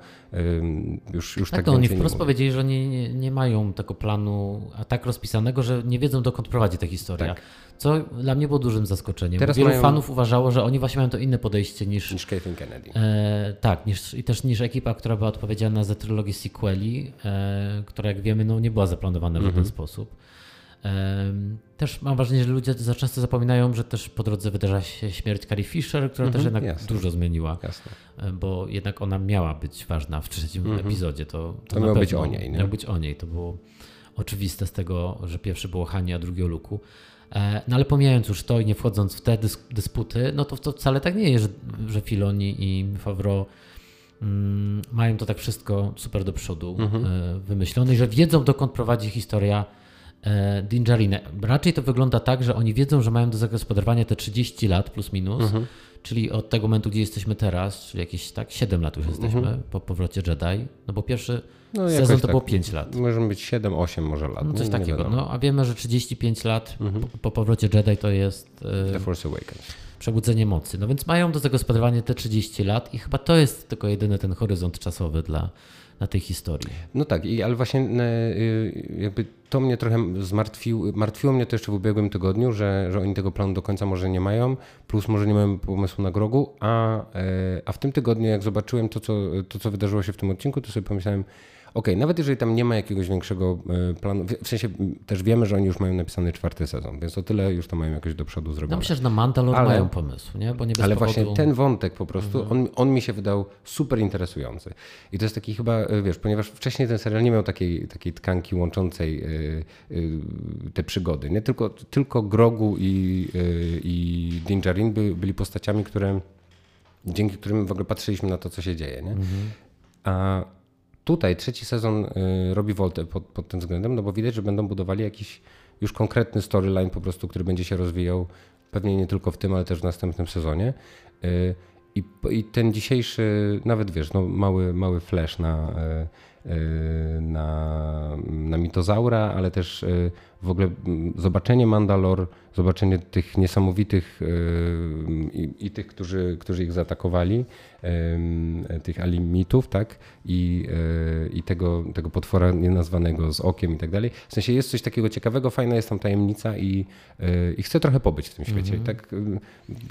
Speaker 1: już, już
Speaker 2: tak, tak to oni wprost powiedzieli, że nie, nie, nie mają tego planu a tak rozpisanego, że nie wiedzą dokąd prowadzi ta historia. Tak. Co dla mnie było dużym zaskoczeniem. Teraz Wielu mają... fanów uważało, że oni właśnie mają to inne podejście niż.
Speaker 1: Niż Kathleen Kennedy.
Speaker 2: E, tak, niż, i też niż ekipa, która była odpowiedzialna za trylogię sequeli, e, która jak wiemy no, nie była zaplanowana w żaden mhm. sposób. E, też mam wrażenie, że ludzie za często zapominają, że też po drodze wydarza się śmierć Carrie Fisher, która też mhm, jednak jasne. dużo zmieniła. Jasne. E, bo jednak ona miała być ważna w trzecim mhm. epizodzie. To,
Speaker 1: to, to miało być o niej. Nie?
Speaker 2: Miało być o niej. To było oczywiste z tego, że pierwszy było Hani, a drugi o Luku. E, no ale pomijając już to i nie wchodząc w te dys dysputy, no to, to wcale tak nie jest, że, że Filoni i Favreau mają to tak wszystko super do przodu mhm. e, wymyślone i że wiedzą dokąd prowadzi historia e, Dingerine. Raczej to wygląda tak, że oni wiedzą, że mają do zagospodarowania te 30 lat plus minus, mhm. czyli od tego momentu, gdzie jesteśmy teraz, czyli jakieś tak 7 lat już jesteśmy mhm. po powrocie Jedi, no bo pierwszy no, sezon to tak, było 5 lat.
Speaker 1: Może być 7, 8 może lat.
Speaker 2: No, coś nie, takiego. Nie no, a wiemy, że 35 lat mhm. po, po, powrocie Jedi to jest
Speaker 1: e, The Force Awakens.
Speaker 2: Przebudzenie mocy. No więc mają do zagospodarowania te 30 lat i chyba to jest tylko jedyny ten horyzont czasowy dla, na tej historii.
Speaker 1: No tak, i, ale właśnie e, y, jakby to mnie trochę zmartwiło, martwiło mnie to jeszcze w ubiegłym tygodniu, że, że oni tego planu do końca może nie mają, plus może nie mają pomysłu na grogu, a, e, a w tym tygodniu jak zobaczyłem to co, to, co wydarzyło się w tym odcinku, to sobie pomyślałem, okay, nawet jeżeli tam nie ma jakiegoś większego e, planu, w sensie też wiemy, że oni już mają napisany czwarty sezon, więc o tyle już to mają jakoś do przodu zrobione.
Speaker 2: No myślę, że na Mandalor ale, mają pomysł, nie? Bo nie bez
Speaker 1: ale
Speaker 2: powodu...
Speaker 1: właśnie ten wątek po prostu, mhm. on, on mi się wydał super interesujący. I to jest taki chyba, e, wiesz, ponieważ wcześniej ten serial nie miał takiej, takiej tkanki łączącej yy, te przygody, nie? Tylko, tylko Grogu i, i Din by, byli postaciami, które dzięki którym w ogóle patrzyliśmy na to, co się dzieje, nie? Mhm. A tutaj trzeci sezon y, robi woltę pod, pod tym względem, no bo widać, że będą budowali jakiś już konkretny storyline po prostu, który będzie się rozwijał pewnie nie tylko w tym, ale też w następnym sezonie. Y, I, i ten dzisiejszy, nawet wiesz, no mały, mały flash na, y, na, na mitozaura, ale też w ogóle mm, zobaczenie Mandalor, zobaczenie tych niesamowitych i, i tych, którzy, którzy ich zaatakowali, tych alimitów, tak? I, e, i tego, tego potwora nienazwanego z okiem i tak dalej. W sensie jest coś takiego ciekawego, fajna jest tam tajemnica i, e, i chcę trochę pobyć w tym świecie. Mm -hmm. I tak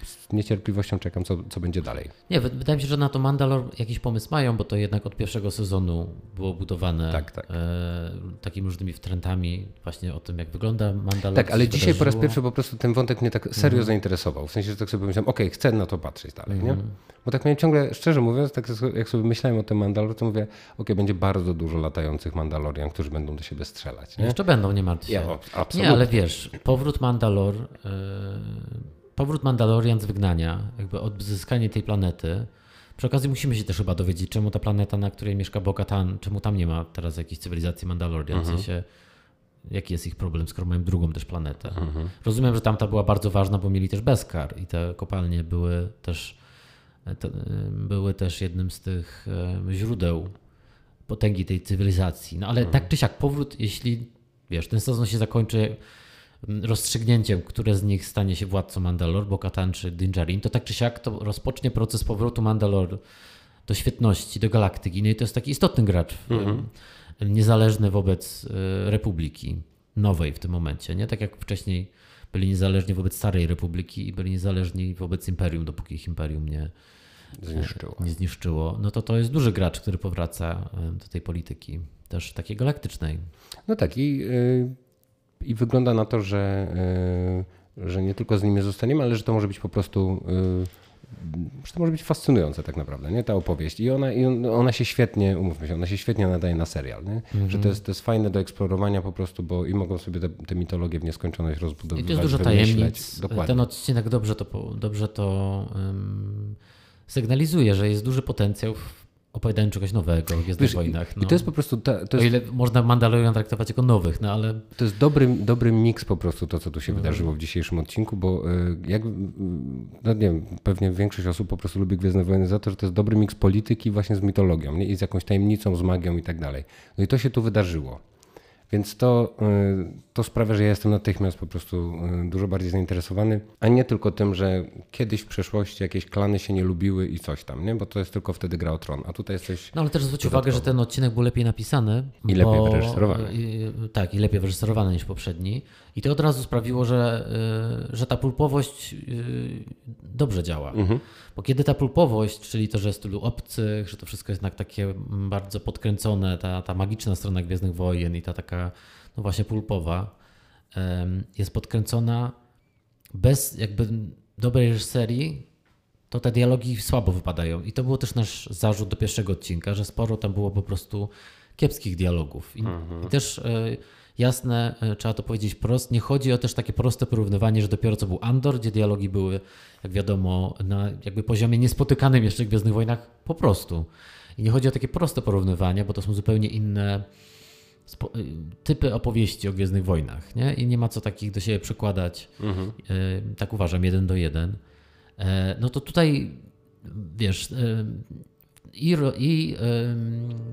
Speaker 1: z niecierpliwością czekam, co, co będzie dalej.
Speaker 2: Nie, wydaje mi się, że na to Mandalor jakiś pomysł mają, bo to jednak od pierwszego sezonu było budowane tak, tak. E, takimi różnymi wtrętami właśnie o tym, jak wygląda Mandalor.
Speaker 1: Tak, ale dzisiaj po raz pierwszy po prostu ten wątek mnie tak serio mm -hmm. zainteresował. W sensie, że tak sobie pomyślałem, okej, okay, chcę na to patrzeć dalej, mm -hmm. nie? Mhm. Bo tak miałem ciągle szczerze mówiąc, tak jak sobie myślałem o tym Mandalor, to mówię, ok, będzie bardzo dużo latających Mandalorian, którzy będą do siebie strzelać. Nie?
Speaker 2: Jeszcze będą, nie martw się. Ja, absolutnie. Nie, ale wiesz, powrót Mandalor, yy, powrót Mandalorian z wygnania, jakby odzyskanie tej planety, przy okazji musimy się też chyba dowiedzieć, czemu ta planeta, na której mieszka Bo-Katan, czemu tam nie ma teraz jakiejś cywilizacji Mandalorian, mhm. w sensie jaki jest ich problem, skoro mają drugą też planetę. Mhm. Rozumiem, że tamta była bardzo ważna, bo mieli też Beskar i te kopalnie były też były też jednym z tych źródeł potęgi tej cywilizacji. No ale mhm. tak czy siak powrót, jeśli wiesz, ten sezon się zakończy rozstrzygnięciem, które z nich stanie się władcą Mandalor, Bo-Katan czy Din Djarin, to tak czy siak to rozpocznie proces powrotu Mandalor do świetności, do galaktyki. No i to jest taki istotny gracz, mhm. niezależny wobec e, Republiki nowej w tym momencie, nie? Tak jak wcześniej byli niezależni wobec Starej Republiki i byli niezależni wobec Imperium, dopóki ich Imperium nie, zniszczyło. nie zniszczyło, no to to jest duży gracz, który powraca do tej polityki, też takiej galaktycznej.
Speaker 1: No tak i, y, i wygląda na to, że, y, że nie tylko z nimi zostaniemy, ale że to może być po prostu y, że to może być fascynujące tak naprawdę, nie? Ta opowieść. I ona, i ona się świetnie, umówmy się, ona się świetnie nadaje na serial, nie? Mhm. Że to jest, to jest fajne do eksplorowania po prostu, bo i mogą sobie te, te mitologie w nieskończoność rozbudowywać, I
Speaker 2: to jest dużo tajemnic. Dokładnie. Ten odcinek dobrze to, dobrze to um, sygnalizuje, że jest duży potencjał w opowiadaniu czegoś nowego w Gwiezdnych Wojnach. No.
Speaker 1: I to jest po prostu... Ta,
Speaker 2: jest, o ile można Mandalorian traktować jako nowych, no ale...
Speaker 1: To jest dobry, dobry miks po prostu to, co tu się mhm. wydarzyło w dzisiejszym odcinku, bo y, jak, no nie wiem, pewnie większość osób po prostu lubi Gwiezdne Wojny za to, że to jest dobry miks polityki właśnie z mitologią nie? i z jakąś tajemnicą, z magią i tak dalej. No i to się tu wydarzyło. Więc to, y, to sprawia, że ja jestem natychmiast po prostu y, dużo bardziej zainteresowany, a nie tylko tym, że kiedyś w przeszłości jakieś klany się nie lubiły i coś tam, nie? bo to jest tylko wtedy gra o tron, a tutaj jesteś...
Speaker 2: No ale też zwróć uwagę, że ten odcinek był lepiej napisany.
Speaker 1: I bo, lepiej wyreżyserowany. I,
Speaker 2: tak, i lepiej wyreżyserowany niż poprzedni. I to od razu sprawiło, że, y, że ta pulpowość dobrze działa. Mhm. Bo kiedy ta pulpowość, czyli to, że jest tylu obcych, że to wszystko jest jednak takie bardzo podkręcone, ta, ta magiczna strona Gwiezdnych Wojen i ta taka no właśnie pulpowa, jest podkręcona bez jakby dobrej reżyserii, to te dialogi słabo wypadają. I to był też nasz zarzut do pierwszego odcinka, że sporo tam było po prostu kiepskich dialogów. I, mhm. i też e, jasne, e, trzeba to powiedzieć prost. Nie chodzi o też takie proste porównywanie, że dopiero co był Andor, gdzie dialogi były, jak wiadomo, na jakby poziomie niespotykanym jeszcze w Gwiezdnych Wojnach po prostu. I nie chodzi o takie proste porównywanie, bo to są zupełnie inne typy opowieści o Gwiezdnych Wojnach, nie? I nie ma co takich do siebie przekładać, mhm. tak uważam, jeden do jeden. E, no to tutaj, wiesz, i, i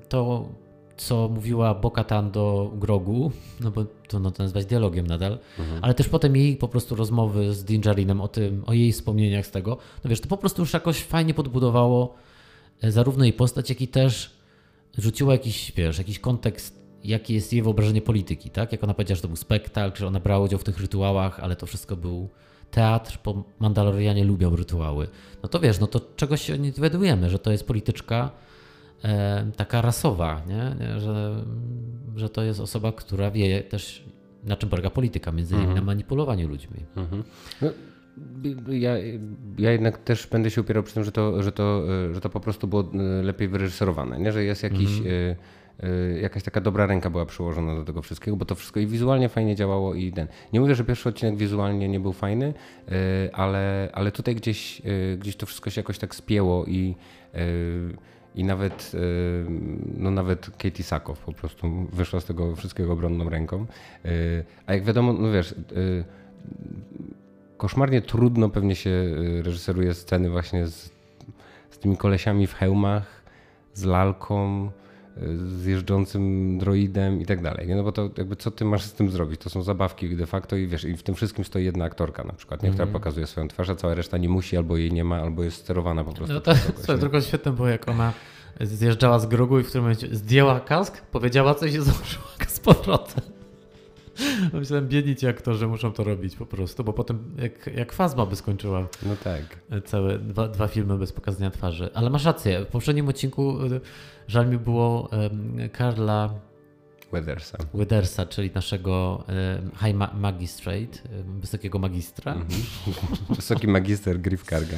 Speaker 2: to co mówiła Bokatan do Grogu, no bo trudno to nazwać dialogiem nadal, mhm. ale też potem jej po prostu rozmowy z Dingerinem o tym, o jej wspomnieniach z tego, no wiesz, to po prostu już jakoś fajnie podbudowało e, zarówno jej postać, jak i też rzuciło jakiś, wiesz, jakiś kontekst, jaki jest jej wyobrażenie polityki, tak? Jak ona powiedziała, że to był spektakl, że ona brała udział w tych rytuałach, ale to wszystko był teatr, bo Mandalorianie lubią rytuały. No to wiesz, no to czegoś się nie dowiadujemy, że to jest polityczka, e, taka rasowa, nie? Że, że to jest osoba, która wie też na czym polega polityka, między innymi mhm. na manipulowaniu ludźmi. Mhm. No,
Speaker 1: ja, ja jednak też będę się upierał przy tym, że to, że to, że to po prostu było e, lepiej wyreżyserowane, nie? że jest jakiś... Mhm. Y, jakaś taka dobra ręka była przyłożona do tego wszystkiego, bo to wszystko i wizualnie fajnie działało i ten. Nie mówię, że pierwszy odcinek wizualnie nie był fajny, ale, ale tutaj gdzieś, gdzieś to wszystko się jakoś tak spięło i i nawet, no nawet Katie Sakow po prostu wyszła z tego wszystkiego obronną ręką. A jak wiadomo, no wiesz, koszmarnie trudno pewnie się reżyseruje sceny właśnie z, z tymi kolesiami w hełmach, z lalką, z jeżdżącym droidem i tak dalej. Nie? No bo to jakby co ty masz z tym zrobić? To są zabawki de facto i wiesz, i w tym wszystkim stoi jedna aktorka na przykład, nie? która mm. pokazuje swoją twarz, a cała reszta nie musi, albo jej nie ma, albo jest sterowana po prostu.
Speaker 2: No to, jest tylko świetne było, jak ona zjeżdżała z grogu i w którym momencie zdjęła kask, powiedziała coś i założyła z powrotem. Myślałem, biedni ci aktorzy muszą to robić po prostu, bo potem jak, jak Fazma by skończyła
Speaker 1: no tak.
Speaker 2: całe dwa, dwa filmy bez pokazania twarzy. Ale masz rację, w poprzednim odcinku e, żal mi było um, Karla
Speaker 1: Weathersa.
Speaker 2: Weathersa, czyli naszego High Magistrate, wysokiego magistra. Mm
Speaker 1: -hmm. Wysoki magister Griff Karga.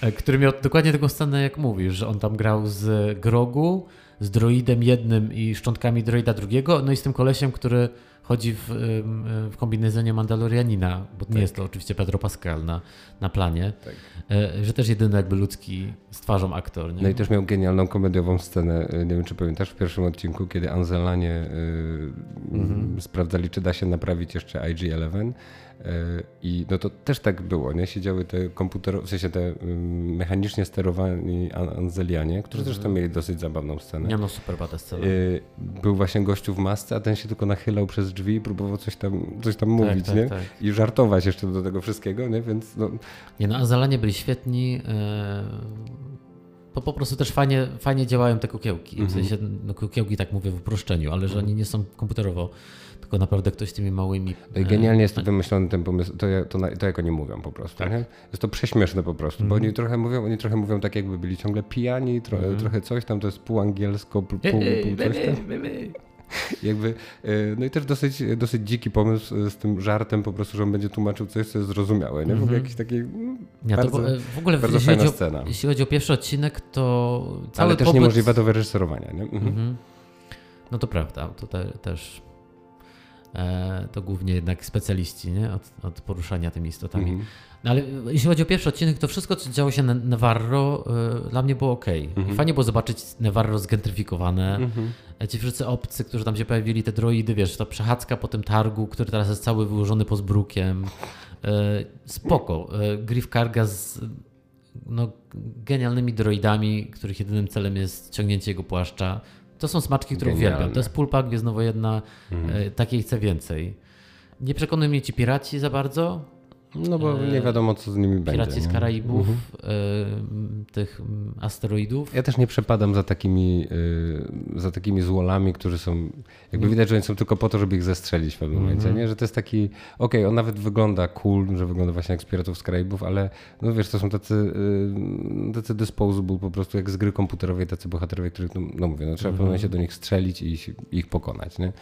Speaker 2: E, który miał dokładnie taką scenę, jak mówisz, że on tam grał z Grogu, z droidem jednym i szczątkami droida drugiego, no i z tym kolesiem, który chodzi w, w kombinezonie Mandalorianina, bo tak. nie jest to oczywiście Pedro Pascal na, na planie, tak. E, że też jedyny jakby ludzki z twarzą aktor. Nie?
Speaker 1: No i też miał genialną komediową scenę, e, nie wiem czy pamiętasz, w pierwszym odcinku, kiedy Anzelanie yy, mhm. sprawdzali, czy da się naprawić jeszcze IG-11 i no to też tak było, nie? Siedziały te komputerowe, w sensie te mechanicznie sterowani Anzelianie, którzy mhm. zresztą mieli dosyć zabawną scenę.
Speaker 2: Nie no, super bada scena.
Speaker 1: Był właśnie gościu w masce, a ten się tylko nachylał przez drzwi i próbował coś tam, coś tam tak, mówić, tak, nie? Tak. I żartować jeszcze do tego wszystkiego, nie? Więc no...
Speaker 2: Nie no, Anzelanie byli świetni. To po prostu też fajnie, fajnie działają te kukiełki. W mhm. sensie, no kukiełki tak mówię w uproszczeniu, ale że oni nie są komputerowo tylko naprawdę ktoś tymi małymi...
Speaker 1: E, genialnie jest to wymyślony ten pomysł, to, to, to jak oni mówią po prostu. Tak. Jest to prześmieszne po prostu, mm. bo mhm. oni trochę mówią, oni trochę mówią tak jakby byli ciągle pijani, trochę, mm. trochę coś tam, to jest pół angielsko, pół, pół, pół coś tam. Jakby, e, no i też dosyć, dosyć dziki pomysł z tym żartem po prostu, że on będzie tłumaczył coś, co jest zrozumiałe. Nie? W ogóle mhm. jakiś taki ja bardzo, to, w ogóle bardzo fajna
Speaker 2: o,
Speaker 1: scena.
Speaker 2: Jeśli chodzi o pierwszy odcinek, to
Speaker 1: cały Ale też pobyt... niemożliwe do wyreżyserowania. Nie? Mhm. Mhm.
Speaker 2: No to prawda, to te, też E, to głównie jednak specjaliści nie? Od, od poruszania tymi istotami. Mm -hmm. No ale jeśli chodzi o pierwszy odcinek, to wszystko, co działo się na Navarro, y, dla mnie było ok. Mm -hmm. Fajnie było zobaczyć Navarro zgentryfikowane. Mm -hmm. Ci wszyscy obcy, którzy tam się pojawili, te droidy, wiesz, ta przechadzka po tym targu, który teraz jest cały wyłożony pozbrukiem. Y, spoko. Y, Griff Karga z no, genialnymi droidami, których jedynym celem jest ciągnięcie jego płaszcza. To są smaczki, które Genialne. uwielbiam. To jest pulpa gwiezdnowojenna, mhm. E, takiej chcę więcej. Nie przekonują mnie ci piraci za bardzo,
Speaker 1: no bo nie wiadomo, co z nimi
Speaker 2: będzie.
Speaker 1: Piraci
Speaker 2: z Karaibów, mhm. y, tych asteroidów.
Speaker 1: Ja też nie przepadam za takimi, y, za takimi złolami, którzy są. Jakby mhm. widać, że oni są tylko po to, żeby ich zestrzelić w pewnym mhm. momencie. Nie? Że to jest taki. Okej, okay, on nawet wygląda cool, że wygląda właśnie jak z Piratów z Karaibów, ale no wiesz, to są tacy, tacy disposable po prostu jak z gry komputerowej, tacy bohaterowie, których, no, no mówię, no, trzeba w pewnym momencie do nich strzelić i ich, ich pokonać. Nie?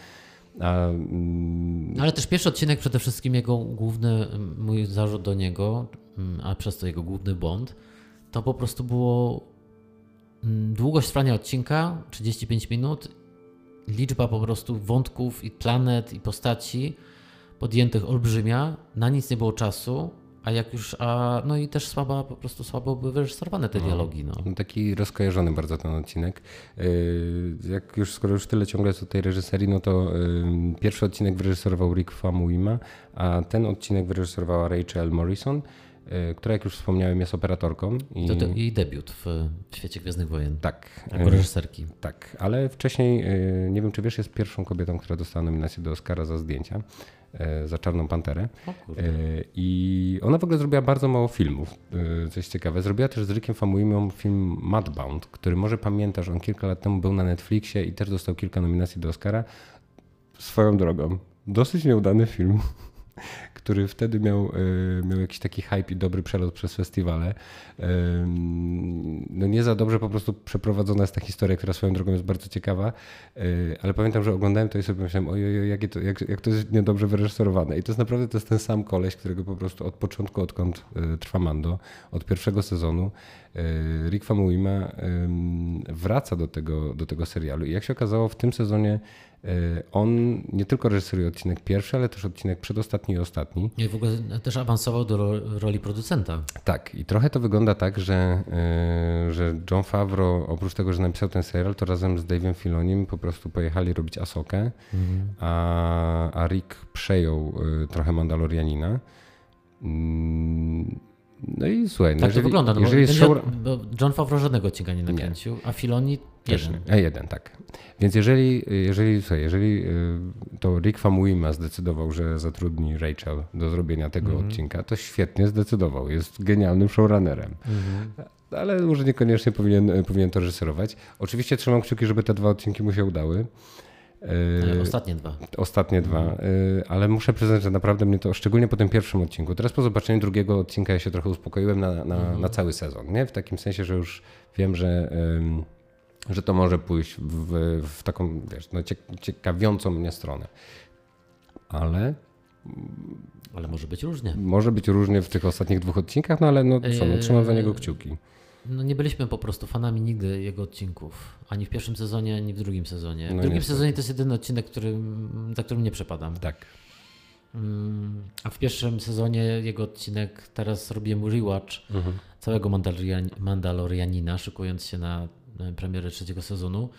Speaker 2: Mm, Ale też pierwszy odcinek przede wszystkim jego główny, mój zarzut do niego, a przez to jego główny błąd, to po prostu było mm, długość trwania odcinka 35 minut liczba po prostu wątków i planet i postaci podjętych olbrzymia, na nic nie było czasu, a jak już, a, no i też słaba, po prostu słabo były wyreżyserowane te dialogi. No.
Speaker 1: No, Taki rozkojarzony bardzo ten odcinek. Yy, Jak już, skoro już tyle ciągle tej reżyserii, no to yy, pierwszy odcinek wyreżyserował Rick Famuyiwa, a ten odcinek wyreżyserowała Rachel Morrison, yy, która jak już wspomniałem jest operatorką. I...
Speaker 2: To, to jej debiut w, w świecie Gwiezdnych Wojen.
Speaker 1: Tak.
Speaker 2: Jako reżyserki.
Speaker 1: Tak, ale wcześniej, nie wiem czy wiesz, jest pierwszą kobietą, która dostała nominację do Oscara za zdjęcia, za Czarną Panterę. Yy, I ona w ogóle zrobiła bardzo mało filmów, yy, coś ciekawe. Zrobiła też z Rickiem Famuyiwą film Mudbound, który może pamiętasz, on kilka lat temu był na Netflixie i też dostał kilka nominacji do Oscara. Swoją drogą, dosyć nieudany film, który wtedy miał, yy, miał jakiś taki hype i dobry przelot przez festiwale. Yy, No nie za dobrze po prostu przeprowadzona jest ta historia, która swoją drogą jest bardzo ciekawa, yy, ale pamiętam, że oglądałem to i sobie myślałem, ojej, jakie to, jak, jak to jest niedobrze wyreżyserowane. I to jest naprawdę to jest ten sam koleś, którego po prostu od początku, odkąd trwa Mando, od pierwszego sezonu, Rick Famuyiwa wraca do tego, do tego serialu. I jak się okazało, w tym sezonie on nie tylko reżyseruje odcinek pierwszy, ale też odcinek przedostatni i ostatni.
Speaker 2: I w ogóle też awansował do ro- roli producenta.
Speaker 1: Tak, i trochę to wygląda tak, że, yy, że John Favreau, oprócz tego, że napisał ten serial, to razem z Dave'em Filonim po prostu pojechali robić Asokę, a, a Rick przejął yy, trochę Mandalorianina. Mm, No i słuchaj, no
Speaker 2: Tak
Speaker 1: jeżeli,
Speaker 2: to wygląda, no
Speaker 1: jeżeli jest show...
Speaker 2: John Favreau żadnego odcinka nie nakręcił, a Filoni
Speaker 1: Też
Speaker 2: jeden.
Speaker 1: nie. E1, tak. Więc jeżeli, jeżeli, słuchaj, jeżeli y, to Rick Famuyiwa zdecydował, że zatrudni Rachel do zrobienia tego
Speaker 2: Mhm.
Speaker 1: odcinka, to świetnie zdecydował. Jest genialnym showrunnerem.
Speaker 2: Mhm.
Speaker 1: Ale może niekoniecznie powinien, powinien to reżyserować. Oczywiście trzymam kciuki, żeby te dwa odcinki mu się udały.
Speaker 2: E,
Speaker 1: Y,
Speaker 2: Ostatnie dwa.
Speaker 1: Ostatnie dwa, y, ale muszę przyznać, że naprawdę mnie to, szczególnie po tym pierwszym odcinku. Teraz po zobaczeniu drugiego odcinka ja się trochę uspokoiłem na, na, na cały sezon. Nie? W takim sensie, że już wiem, że, że to może pójść w, w taką wiesz, no, cie- ciekawiącą mnie stronę. Ale
Speaker 2: Ale może być różnie.
Speaker 1: może być różnie w tych ostatnich dwóch odcinkach, no ale no, co, no, trzymam za niego kciuki.
Speaker 2: No nie byliśmy po prostu fanami nigdy jego odcinków. Ani w pierwszym sezonie, ani w drugim sezonie. W
Speaker 1: No
Speaker 2: drugim
Speaker 1: niestety.
Speaker 2: sezonie to jest jedyny odcinek, który, za którym nie przepadam.
Speaker 1: Tak.
Speaker 2: Mm, A w pierwszym sezonie jego odcinek, teraz robiłem rewatch
Speaker 1: Mhm.
Speaker 2: całego Mandalorian, Mandalorianina, szykując się na premierę trzeciego sezonu.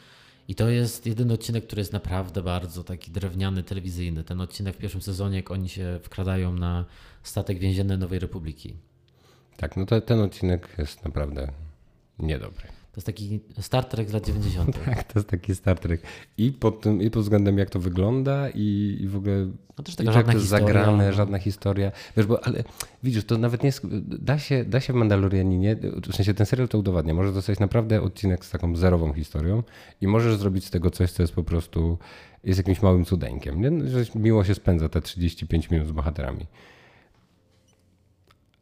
Speaker 2: I to jest jedyny odcinek, który jest naprawdę bardzo taki drewniany, telewizyjny. Ten odcinek w pierwszym sezonie, jak oni się wkradają na statek więzienny Nowej Republiki.
Speaker 1: Tak, no to, ten odcinek jest naprawdę niedobry.
Speaker 2: To jest taki Star Trek z lat 90.
Speaker 1: Tak, to jest taki Star Trek. I pod, tym, i pod względem jak to wygląda i, i w ogóle
Speaker 2: No też
Speaker 1: I
Speaker 2: taka
Speaker 1: to, jak to jest
Speaker 2: historia.
Speaker 1: zagrane,
Speaker 2: no.
Speaker 1: żadna historia. Wiesz, bo ale widzisz, to nawet nie jest, da się, da się w Mandalorianinie, w sensie ten serial to udowadnia, możesz dostać naprawdę odcinek z taką zerową historią i możesz zrobić z tego coś, co jest po prostu, jest jakimś małym cudeńkiem, nie? że miło się spędza te 35 minut z bohaterami.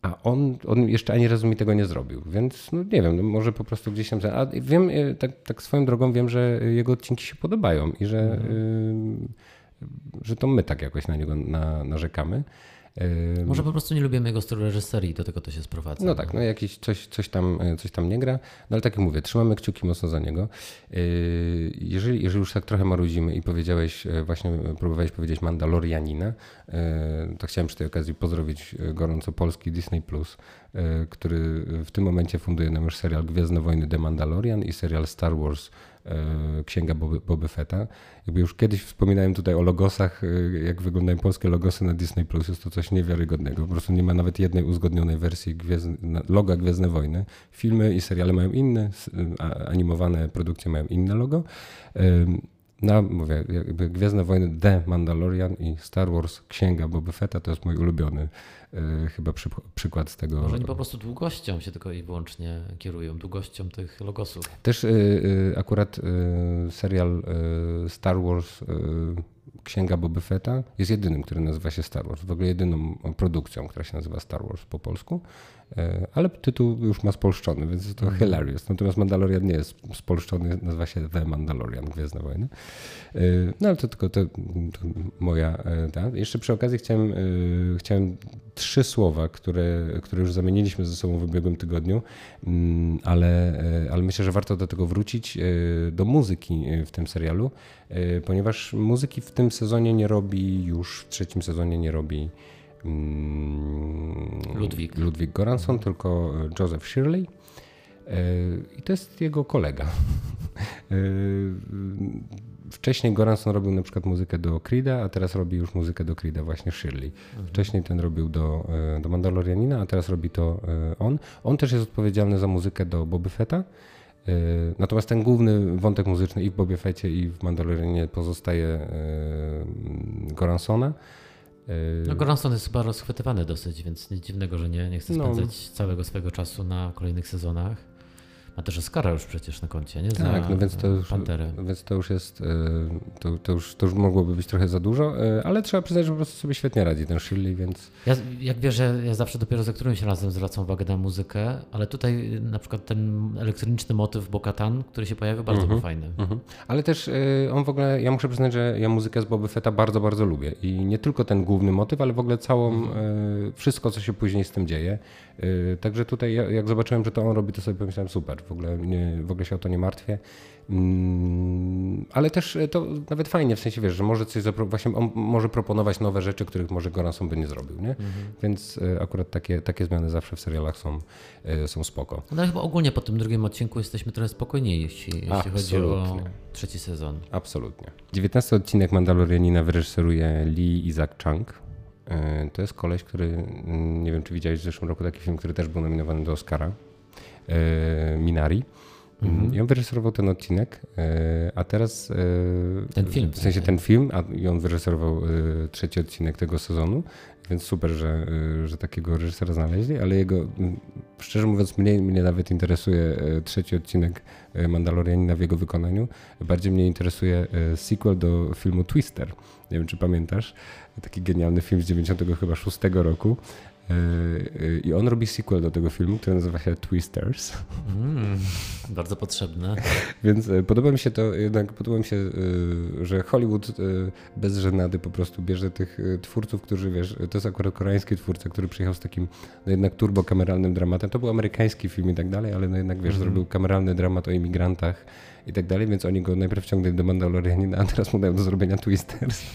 Speaker 1: A on, on jeszcze ani razu mi tego nie zrobił, więc no nie wiem, no może po prostu gdzieś tam. A wiem, e, tak, tak swoją drogą wiem, że jego odcinki się podobają i że, y, że to my tak jakoś na niego na, narzekamy.
Speaker 2: Może po prostu nie lubimy jego stylu reżyserii, do tego to się sprowadza.
Speaker 1: no tak, no jakiś coś, coś, tam, e, coś tam nie gra, no ale tak jak mówię, trzymamy kciuki mocno za niego. Yy, Jeżeli, jeżeli już tak trochę marudzimy i powiedziałeś, e, właśnie próbowałeś powiedzieć Mandalorianina, e, to chciałem przy tej okazji pozdrowić e, gorąco polski Disney+, Plus, e, który w tym momencie funduje nam już serial Gwiezdne Wojny The Mandalorian i serial Star Wars e, Księga Boby, Boby Fetta. Jakby już kiedyś wspominałem tutaj o logosach, e, jak wyglądają polskie logosy na Disney+, Plus, jest to coś niewiarygodnego. Po prostu nie ma nawet jednej uzgodnionej wersji gwiezdne, na- loga Gwiezdne Wojny. Filmy i seriale mają inne, animowane produkcje mają inne logo. Ym, No, mówię, jakby Gwiezdne Wojny The Mandalorian i Star Wars Księga Boba Fetta to jest mój ulubiony chyba przy, przykład z tego.
Speaker 2: Może oni po prostu długością się tylko i wyłącznie kierują, długością tych logosów.
Speaker 1: Też y, y, akurat serial Star Wars Księga Boba Fetta jest jedynym, który nazywa się Star Wars. W ogóle jedyną produkcją, która się nazywa Star Wars po polsku. Y, Ale tytuł już ma spolszczony, więc jest to hilarious. Natomiast Mandalorian nie jest spolszczony, nazywa się The Mandalorian, Gwiezdne Wojny. Y, No ale to tylko to, to moja... y, Ta. Jeszcze przy okazji chciałem, chciałem trzy słowa, które, które już zamieniliśmy ze sobą w ubiegłym tygodniu, mm, ale, ale myślę, że warto do tego wrócić, do muzyki w tym serialu, ponieważ muzyki w tym sezonie nie robi, już w trzecim sezonie nie robi
Speaker 2: mm, Ludwik,
Speaker 1: Goranson, tylko Joseph Shirley. I to jest jego kolega. Wcześniej Goranson robił na przykład muzykę do Creed'a, a teraz robi już muzykę do Creed'a właśnie Shirley. Mhm. Wcześniej ten robił do, e, do Mandalorianina, a teraz robi to e, on. On też jest odpowiedzialny za muzykę do Boba Fetta. E, natomiast ten główny wątek muzyczny i w Bobie Fettie i w Mandalorianie pozostaje Goransona.
Speaker 2: No Goranson jest chyba rozchwytywany dosyć, więc nic dziwnego, że nie, nie chce no. spędzać no. całego swojego czasu na kolejnych sezonach. Ma też Oscara już przecież na koncie, nie?
Speaker 1: Za tak, no więc to, już, więc to już jest, e, to, to, już, to już mogłoby być trochę za dużo, e, ale trzeba przyznać, że po prostu sobie świetnie radzi ten Shirley, więc...
Speaker 2: Ja, jak wiesz, ja, ja zawsze dopiero za którymś razem zwracam uwagę na muzykę, ale tutaj na przykład ten elektroniczny motyw Bokatan, który się pojawia, bardzo był mhm, fajny. Mhm.
Speaker 1: Ale też on w ogóle, ja muszę przyznać, że ja muzykę z Boby Fetta bardzo, bardzo lubię i nie tylko ten główny motyw, ale w ogóle całą, mhm. wszystko, co się później z tym dzieje. Także tutaj jak zobaczyłem, że to on robi, to sobie pomyślałem super, w ogóle, nie, w ogóle się o to nie martwię. Mm, ale też to nawet fajnie, w sensie wiesz, że może coś właśnie on może proponować nowe rzeczy, których może Goranson by nie zrobił, nie? Mhm. Więc e, akurat takie, takie zmiany zawsze w serialach są, e, są spoko.
Speaker 2: No chyba ogólnie po tym drugim odcinku jesteśmy trochę spokojniejsi, jeśli chodzi o trzeci sezon.
Speaker 1: Absolutnie. 19 odcinek Mandalorianina wyreżyseruje Lee Isaac Chung. E, to jest koleś, który, mm, nie wiem czy widziałeś w zeszłym roku taki film, który też był nominowany do Oscara, Minari. Mhm. I on wyreżyserował ten odcinek, e, a teraz. E,
Speaker 2: ten film.
Speaker 1: W sensie ten film, a i on wyreżyserował e, trzeci odcinek tego sezonu, więc super, że, że takiego reżysera znaleźli, ale jego, szczerze mówiąc, mnie, mnie nawet interesuje trzeci odcinek Mandalorianina w jego wykonaniu. Bardziej mnie interesuje sequel do filmu Twister. Nie wiem, czy pamiętasz. Taki genialny film z 96 roku E, I on robi sequel do tego filmu, który nazywa się Twisters. Mm,
Speaker 2: bardzo potrzebne.
Speaker 1: Więc e, podoba mi się to, jednak podoba mi się, że Hollywood bez żenady po prostu bierze tych twórców, którzy wiesz, to jest akurat koreański twórca, który przyjechał z takim no jednak turbokameralnym dramatem. To był amerykański film i tak dalej, ale no jednak wiesz, mm. zrobił kameralny dramat o imigrantach i tak dalej, więc oni go najpierw ciągnęli do Mandalorianina, a teraz mu dają do zrobienia Twisters.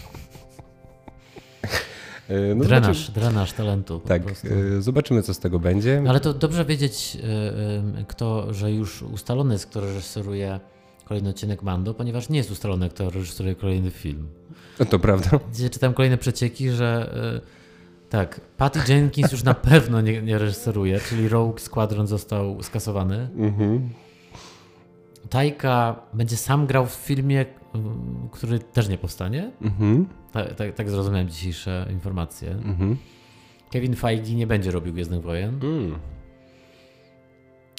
Speaker 2: E, no drenaż, zobaczymy. drenaż talentu.
Speaker 1: Tak, e, zobaczymy co z tego będzie.
Speaker 2: No ale to dobrze wiedzieć, e, kto, że już ustalony jest, kto reżyseruje kolejny odcinek Mando, ponieważ nie jest ustalone, kto reżyseruje kolejny film.
Speaker 1: No to prawda.
Speaker 2: Gdzie czytam kolejne przecieki, że tak, Patty Jenkins już na pewno nie, nie reżyseruje, czyli Rogue Squadron został skasowany. Mhm. Tajka będzie sam grał w filmie, który też nie powstanie. Mhm. Tak, tak, tak zrozumiałem dzisiejsze informacje. Mhm. Kevin Feige nie będzie robił Gwiezdnych Wojen. Mm.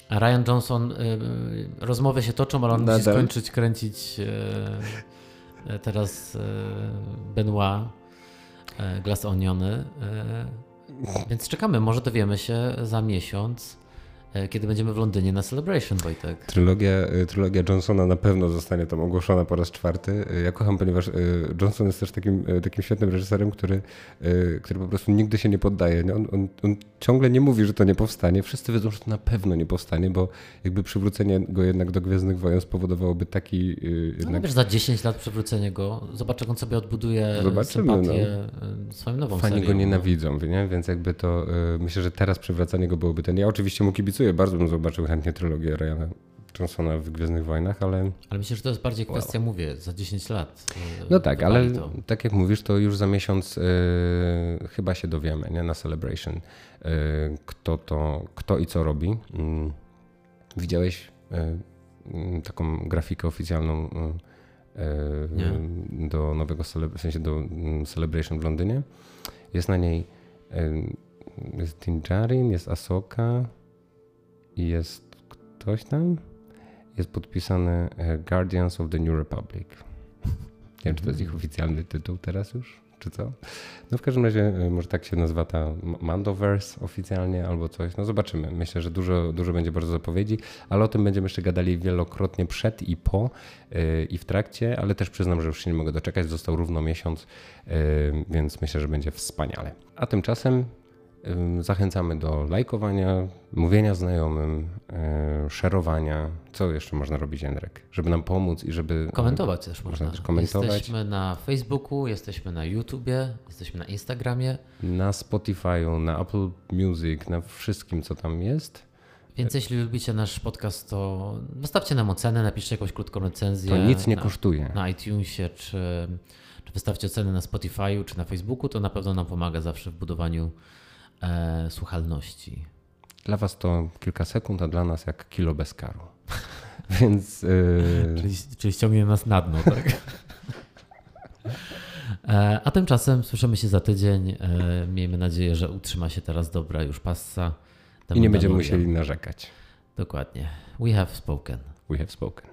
Speaker 2: A Ryan Johnson, y, y, rozmowy się toczą, ale on Nadal. musi skończyć kręcić y, teraz y, Benoit, Glass Oniony. Więc czekamy, może dowiemy się za miesiąc kiedy będziemy w Londynie na Celebration, Wojtek.
Speaker 1: Trylogia, e, trylogia Johnsona na pewno zostanie tam ogłoszona po raz czwarty. E, ja kocham, ponieważ Johnson jest też takim, takim świetnym reżyserem, który, który po prostu nigdy się nie poddaje. On, on, on ciągle nie mówi, że to nie powstanie. Wszyscy wiedzą, że to na pewno nie powstanie, bo jakby przywrócenie go jednak do Gwiezdnych Wojen spowodowałoby taki...
Speaker 2: Jednak... No wiesz, za 10 lat przywrócenie go, zobacz jak on sobie odbuduje Zobaczymy, sympatię no. swoją nową
Speaker 1: Fani
Speaker 2: serią.
Speaker 1: go nienawidzą, nie? więc jakby to... Myślę, że teraz przywracanie go byłoby ten... Ja oczywiście mu kibicuję kibicuję, bardzo bym zobaczył chętnie trylogię Ryana Johnsona w Gwiezdnych Wojnach, ale...
Speaker 2: Ale myślę, że to jest bardziej kwestia, wow. mówię, za 10 lat.
Speaker 1: E, no tak, ale to. tak jak mówisz, to już za miesiąc yy, chyba się dowiemy nie? na Celebration, yy, kto to, kto i co robi. Yy, widziałeś taką grafikę oficjalną do nowego, w sensie do mm, Celebration w Londynie? Jest na niej jest Dinjarin, jest Asoka, jest ktoś tam, jest podpisany e, Guardians of the New Republic. Nie wiem, czy to jest ich oficjalny tytuł teraz już, czy co? No w każdym razie e, może tak się nazywa ta Mandoverse oficjalnie albo coś. No zobaczymy. Myślę, że dużo, dużo będzie bardzo zapowiedzi, ale o tym będziemy jeszcze gadali wielokrotnie przed i po yy, i w trakcie, ale też przyznam, że już się nie mogę doczekać. Został równo miesiąc, yy, więc myślę, że będzie wspaniale. A tymczasem Zachęcamy do lajkowania, mówienia znajomym, e, szerowania. Co jeszcze można robić, Jędrek? Żeby nam pomóc i żeby.
Speaker 2: Komentować też można. można też komentować. Jesteśmy na Facebooku, jesteśmy na YouTubie, jesteśmy na Instagramie.
Speaker 1: Na Spotify'u, na Apple Music, na wszystkim, co tam jest.
Speaker 2: Więc jeśli lubicie nasz podcast, to wystawcie nam ocenę, napiszcie jakąś krótką recenzję.
Speaker 1: To nic nie
Speaker 2: na,
Speaker 1: kosztuje.
Speaker 2: Na iTunesie, czy, czy wystawcie ocenę na Spotify'u, czy na Facebooku, to na pewno nam pomaga zawsze w budowaniu e, słuchalności.
Speaker 1: Dla Was to kilka sekund, a dla nas jak kilo bez karu. Więc. Yy...
Speaker 2: Czyli, czyli ściągnie nas na dno, tak? E, a tymczasem słyszymy się za tydzień. E, miejmy nadzieję, że utrzyma się teraz dobra już passa.
Speaker 1: I nie będziemy musieli narzekać.
Speaker 2: Dokładnie. We have spoken.
Speaker 1: We have spoken.